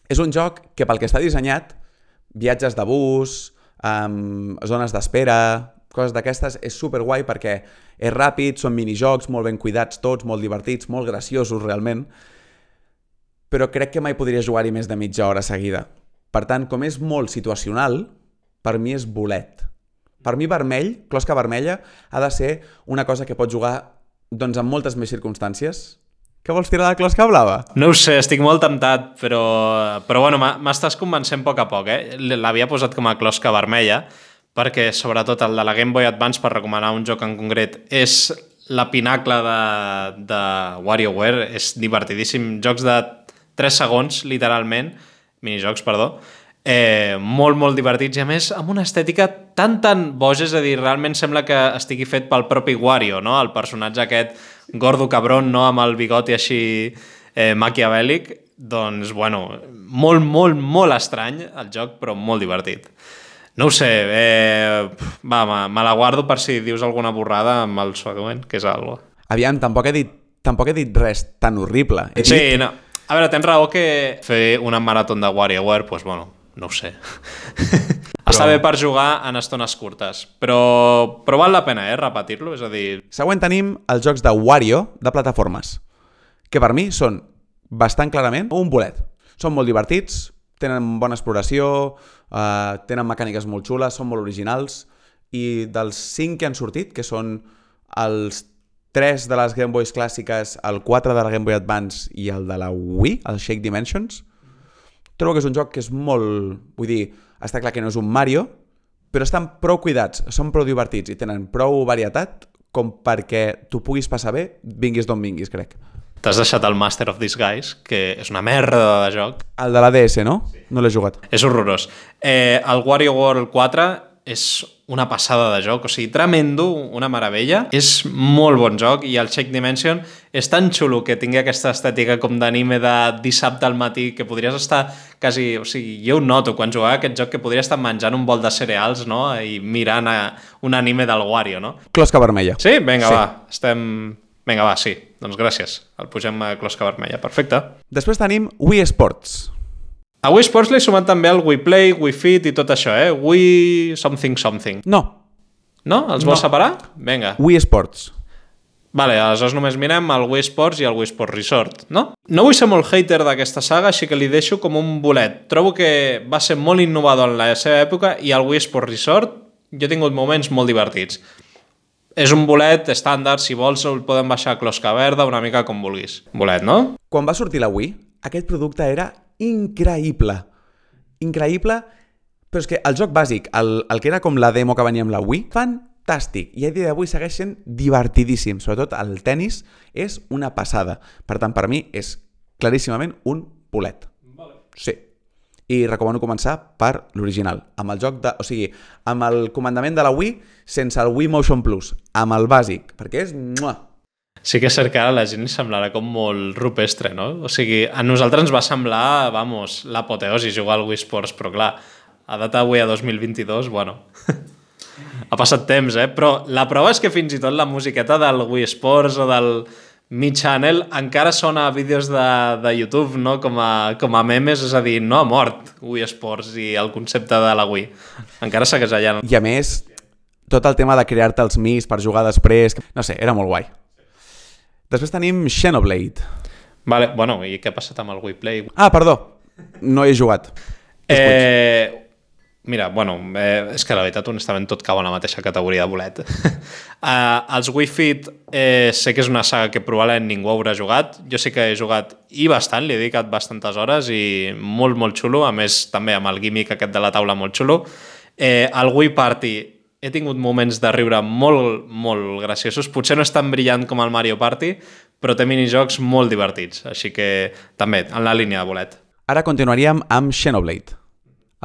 és un joc que pel que està dissenyat, viatges de bus, um, zones d'espera, coses d'aquestes, és super guai perquè és ràpid, són minijocs molt ben cuidats tots, molt divertits, molt graciosos realment, però crec que mai podria jugar-hi més de mitja hora seguida. Per tant, com és molt situacional, per mi és bolet. Per mi vermell, closca vermella, ha de ser una cosa que pots jugar doncs, en moltes més circumstàncies. Què vols tirar la closca blava? No ho sé, estic molt temptat, però, però bueno, m'estàs convencent a poc a poc. Eh? L'havia posat com a closca vermella, perquè sobretot el de la Game Boy Advance, per recomanar un joc en concret, és la pinacle de, de WarioWare, és divertidíssim. Jocs de 3 segons, literalment, minijocs, perdó, eh, molt, molt divertits i a més amb una estètica tan, tan boja, és a dir, realment sembla que estigui fet pel propi Wario, no? el personatge aquest gordo cabron, no? amb el bigoti així eh, maquiavèlic, doncs, bueno, molt, molt, molt estrany el joc, però molt divertit. No ho sé, eh, va, me, me la guardo per si dius alguna borrada amb el següent, que és algo. Aviam, tampoc he dit, tampoc he dit res tan horrible. He dit, Sí, no. A veure, tens raó que fer una marató de WarioWare, doncs, bueno, no ho sé. Està bé per jugar en estones curtes, però, però val la pena, eh, repetir-lo, és a dir... Següent tenim els jocs de Wario de plataformes, que per mi són bastant clarament un bolet. Són molt divertits, tenen bona exploració, eh, tenen mecàniques molt xules, són molt originals, i dels 5 que han sortit, que són els 3 de les Game Boys clàssiques, el 4 de la Game Boy Advance i el de la Wii, el Shake Dimensions, trobo que és un joc que és molt... Vull dir, està clar que no és un Mario, però estan prou cuidats, són prou divertits i tenen prou varietat com perquè tu puguis passar bé, vinguis d'on vinguis, crec. T'has deixat el Master of Disguise, que és una merda de joc. El de la DS, no? No l'he jugat. És horrorós. Eh, el Wario World 4 és una passada de joc, o sigui, tremendo, una meravella. És molt bon joc i el Shake Dimension és tan xulo que tingui aquesta estètica com d'anime de dissabte al matí que podries estar quasi... O sigui, jo ho noto quan jugava a aquest joc que podria estar menjant un bol de cereals no? i mirant a un anime del Wario, no? Closca vermella. Sí? Vinga, sí. va. Estem... Vinga, va, sí. Doncs gràcies. El pugem a closca vermella. Perfecte. Després tenim Wii Sports. A Wii Sports l'he sumat també el Wii Play, Wii Fit i tot això, eh? Wii something something. No, No? Els vols separar? Vinga. Wii Sports. Vale, aleshores només mirem el Wii Sports i el Wii Sports Resort, no? No vull ser molt hater d'aquesta saga, així que li deixo com un bolet. Trobo que va ser molt innovador en la seva època i el Wii Sports Resort jo he tingut moments molt divertits. És un bolet estàndard, si vols el podem baixar a closca verda, una mica com vulguis. Bolet, no? Quan va sortir la Wii, aquest producte era increïble. Increïble, però és que el joc bàsic, el, el que era com la demo que venia amb la Wii, fantàstic. I a dia d'avui segueix sent divertidíssim. Sobretot el tennis és una passada. Per tant, per mi és claríssimament un bolet. Sí. I recomano començar per l'original, amb el joc de... O sigui, amb el comandament de la Wii sense el Wii Motion Plus, amb el bàsic, perquè és... Mua! Sí que és cert que ara la gent semblarà com molt rupestre, no? O sigui, a nosaltres ens va semblar, vamos, l'apoteosi jugar al Wii Sports, però clar, a data avui a 2022, bueno, ha passat temps, eh? Però la prova és que fins i tot la musiqueta del Wii Sports o del Mi Channel encara sona a vídeos de, de YouTube, no? Com a, com a memes, és a dir, no ha mort Wii Sports i el concepte de la Wii. Encara segueix allà. I a més, tot el tema de crear-te els mis per jugar després... No sé, era molt guai. Després tenim Xenoblade. Vale, bueno, i què ha passat amb el Wii Play? Ah, perdó, no he jugat. Eh, mira, bueno, eh, és que la veritat, honestament, tot cau en la mateixa categoria de bolet. uh, els Wii Fit eh, sé que és una saga que probablement ningú haurà jugat. Jo sí que he jugat i bastant, li he dedicat bastantes hores i molt, molt xulo. A més, també amb el gimmick aquest de la taula molt xulo. Eh, el Wii Party he tingut moments de riure molt, molt graciosos. Potser no és tan brillant com el Mario Party, però té minijocs molt divertits. Així que també, en la línia de bolet. Ara continuaríem amb Xenoblade,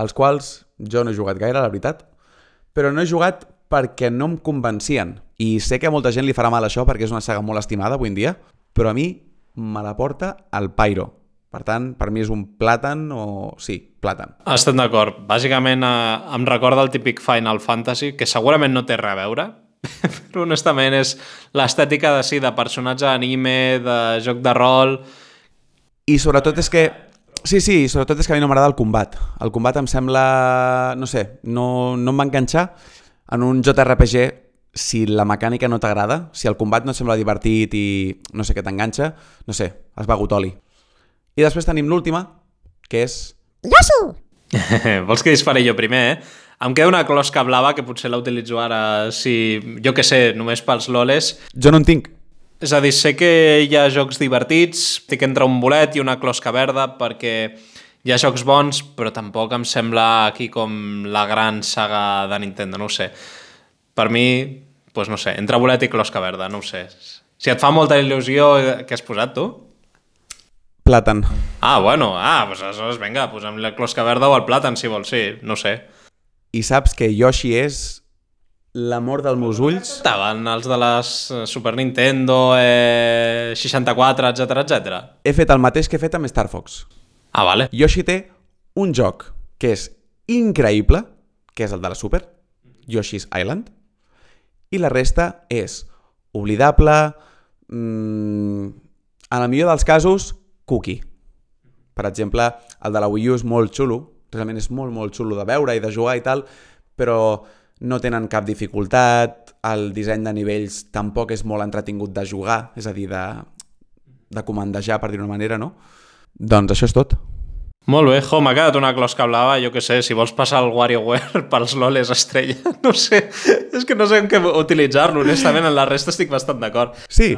els quals jo no he jugat gaire, la veritat, però no he jugat perquè no em convencien. I sé que a molta gent li farà mal això perquè és una saga molt estimada avui en dia, però a mi me la porta el Pyro. Per tant, per mi és un plàtan o... Sí, plàtan. Estem d'acord. Bàsicament eh, em recorda el típic Final Fantasy, que segurament no té res a veure, però honestament és l'estètica de, sí, de personatge anime, de joc de rol... I sobretot és que... Sí, sí, sobretot és que a mi no m'agrada el combat. El combat em sembla... No sé, no, no em va enganxar. En un JRPG, si la mecànica no t'agrada, si el combat no et sembla divertit i no sé què t'enganxa, no sé, has begut oli. I després tenim l'última, que és... Yosu! Vols que dispari jo primer, eh? Em queda una closca blava que potser la utilitzo ara, si, jo que sé, només pels loles. Jo no en tinc. És a dir, sé que hi ha jocs divertits, estic entre un bolet i una closca verda perquè hi ha jocs bons, però tampoc em sembla aquí com la gran saga de Nintendo, no ho sé. Per mi, doncs no sé, entre bolet i closca verda, no ho sé. Si et fa molta il·lusió, què has posat tu? Plàtan. Ah, bueno, ah, doncs aleshores, vinga, posem la closca verda o el plàtan, si vols, sí, no sé. I saps que Yoshi és l'amor dels meus ulls? Estaven els de les eh, Super Nintendo, eh, 64, etc etc. He fet el mateix que he fet amb Star Fox. Ah, vale. Yoshi té un joc que és increïble, que és el de la Super, Yoshi's Island, i la resta és oblidable, mmm, en el millor dels casos, cookie. Per exemple, el de la Wii U és molt xulo, realment és molt, molt xulo de veure i de jugar i tal, però no tenen cap dificultat, el disseny de nivells tampoc és molt entretingut de jugar, és a dir, de, de comandejar, per dir-ho manera, no? Doncs això és tot. Molt bé, jo, m'ha quedat una closca blava, jo que sé, si vols passar el WarioWare pels loles estrella, no sé, és que no sé en què utilitzar-lo, honestament, en la resta estic bastant d'acord. Sí,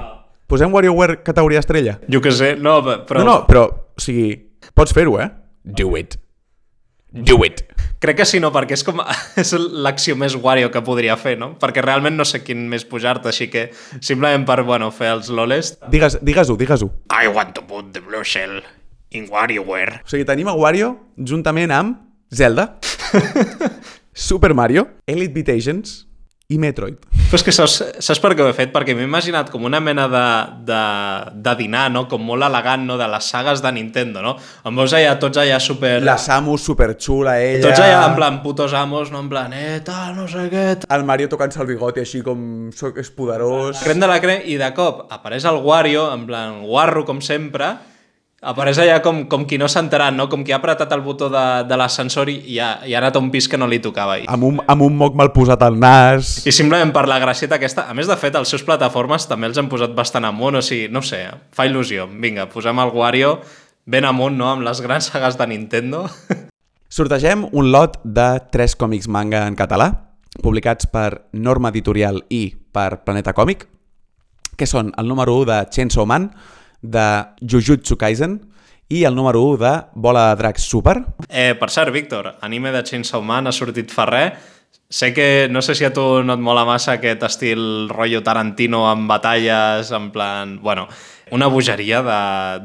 posem WarioWare categoria estrella. Jo que sé, no, però... No, no, però, o sigui, pots fer-ho, eh? Do it. Do it. Crec que sí, no, perquè és com és l'acció més Wario que podria fer, no? Perquè realment no sé quin més pujar-te, així que simplement per, bueno, fer els loles... Digues- Digues-ho, digues-ho. I want to put the blue shell in WarioWare. O sigui, tenim a Wario juntament amb Zelda, Super Mario, Elite Beat Agents i Metroid. Però és que saps, saps per què ho he fet? Perquè m'he imaginat com una mena de, de, de dinar, no? Com molt elegant, no? De les sagues de Nintendo, no? Em veus allà, tots allà super... La Samus superxula, ella... Tots allà en plan putos amos, no? En plan, eh, tal, no sé què... El Mario tocant-se el bigoti així com soc és poderós. Crem de la crem i de cop apareix el Wario, en plan guarro com sempre, apareix allà com, com qui no s'ha enterat, no? Com qui ha apretat el botó de, de l'ascensor i, i, ha, i ha anat a un pis que no li tocava. I, Amb un, amb un moc mal posat al nas. I simplement per la gracieta aquesta, a més de fet, els seus plataformes també els han posat bastant amunt, o sigui, no sé, fa il·lusió. Vinga, posem el Wario ben amunt, no?, amb les grans sagues de Nintendo. Sortegem un lot de tres còmics manga en català, publicats per Norma Editorial i per Planeta Còmic, que són el número 1 de Chainsaw Man, de Jujutsu Kaisen, i el número 1 de Bola de Dracs Super. Eh, per cert, Víctor, anime de Chainsaw Man ha sortit fa res. Sé que no sé si a tu no et mola massa aquest estil rotllo Tarantino amb batalles, en plan... Bueno, una bogeria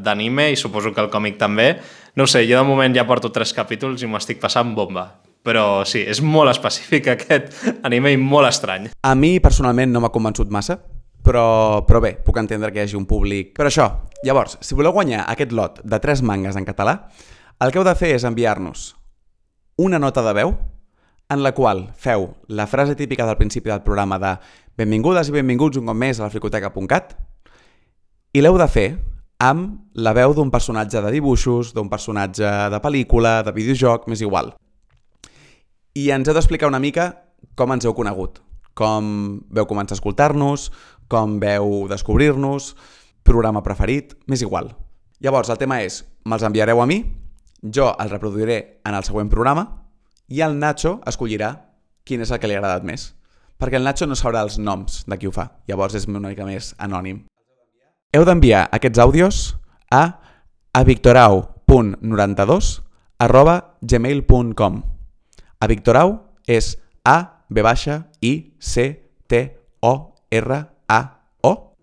d'anime i suposo que el còmic també. No sé, jo de moment ja porto tres capítols i m'ho estic passant bomba. Però sí, és molt específic aquest anime i molt estrany. A mi personalment no m'ha convençut massa, però, però bé, puc entendre que hi hagi un públic... Però això, llavors, si voleu guanyar aquest lot de tres mangas en català, el que heu de fer és enviar-nos una nota de veu en la qual feu la frase típica del principi del programa de benvingudes i benvinguts un cop més a la fricoteca.cat i l'heu de fer amb la veu d'un personatge de dibuixos, d'un personatge de pel·lícula, de videojoc, m'és igual. I ens heu d'explicar una mica com ens heu conegut, com veu començar a escoltar-nos, com veu descobrir-nos, programa preferit, m'és igual. Llavors, el tema és, me'ls enviareu a mi, jo el reproduiré en el següent programa i el Nacho escollirà quin és el que li ha agradat més. Perquè el Nacho no sabrà els noms de qui ho fa, llavors és una mica més anònim. Heu d'enviar aquests àudios a avictorau.92 arroba gmail.com a Victorau és A, B baixa, I, C, T, O, R,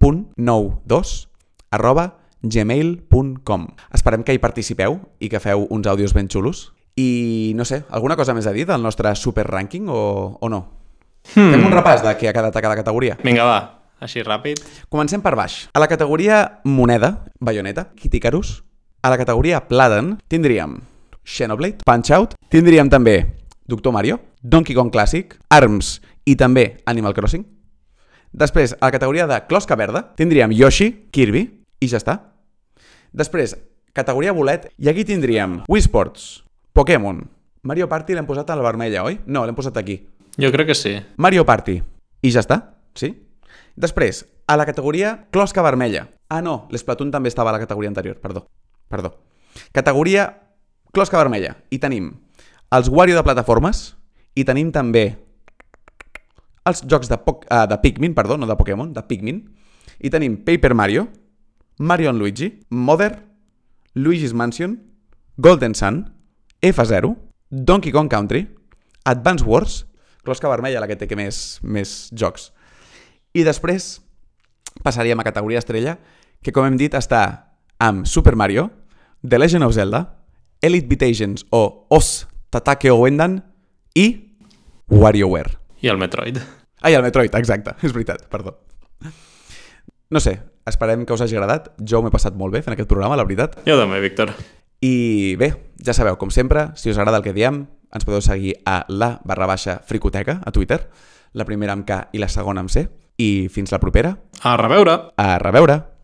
A, O, punt 92, arroba gmail.com. Esperem que hi participeu i que feu uns àudios ben xulos. I no sé, alguna cosa més a dir del nostre super rànquing o, o no? Hmm. Fem un repàs de què ha quedat a cada categoria. Vinga, va, així ràpid. Comencem per baix. A la categoria moneda, bayoneta, Kitikarus, A la categoria Pladen tindríem Xenoblade, Punch-Out, tindríem també Doctor Mario, Donkey Kong Classic, ARMS i també Animal Crossing. Després, a la categoria de closca verda, tindríem Yoshi, Kirby i ja està. Després, categoria bolet, i aquí tindríem Wii Sports, Pokémon, Mario Party l'hem posat a la vermella, oi? No, l'hem posat aquí. Jo crec que sí. Mario Party. I ja està, sí? Després, a la categoria closca vermella. Ah, no, l'Splatoon també estava a la categoria anterior, perdó. Perdó. Categoria closca vermella. I tenim els Wario de plataformes i tenim també els jocs de, Poc uh, de Pikmin, perdó, no de Pokémon, de Pikmin. I tenim Paper Mario, Mario Luigi, Mother, Luigi's Mansion, Golden Sun, F0, Donkey Kong Country, Advance Wars, closca vermella la que té que més, més jocs. I després passaríem a categoria estrella, que com hem dit està amb Super Mario, The Legend of Zelda, Elite Beat Agents o Os Tatake Oendan i WarioWare. I el Metroid. Ah, i el Metroid, exacte, és veritat, perdó. No sé, esperem que us hagi agradat. Jo m'he passat molt bé fent aquest programa, la veritat. Jo també, Víctor. I bé, ja sabeu, com sempre, si us agrada el que diem, ens podeu seguir a la barra baixa fricoteca a Twitter, la primera amb K i la segona amb C. I fins la propera. A reveure! A reveure!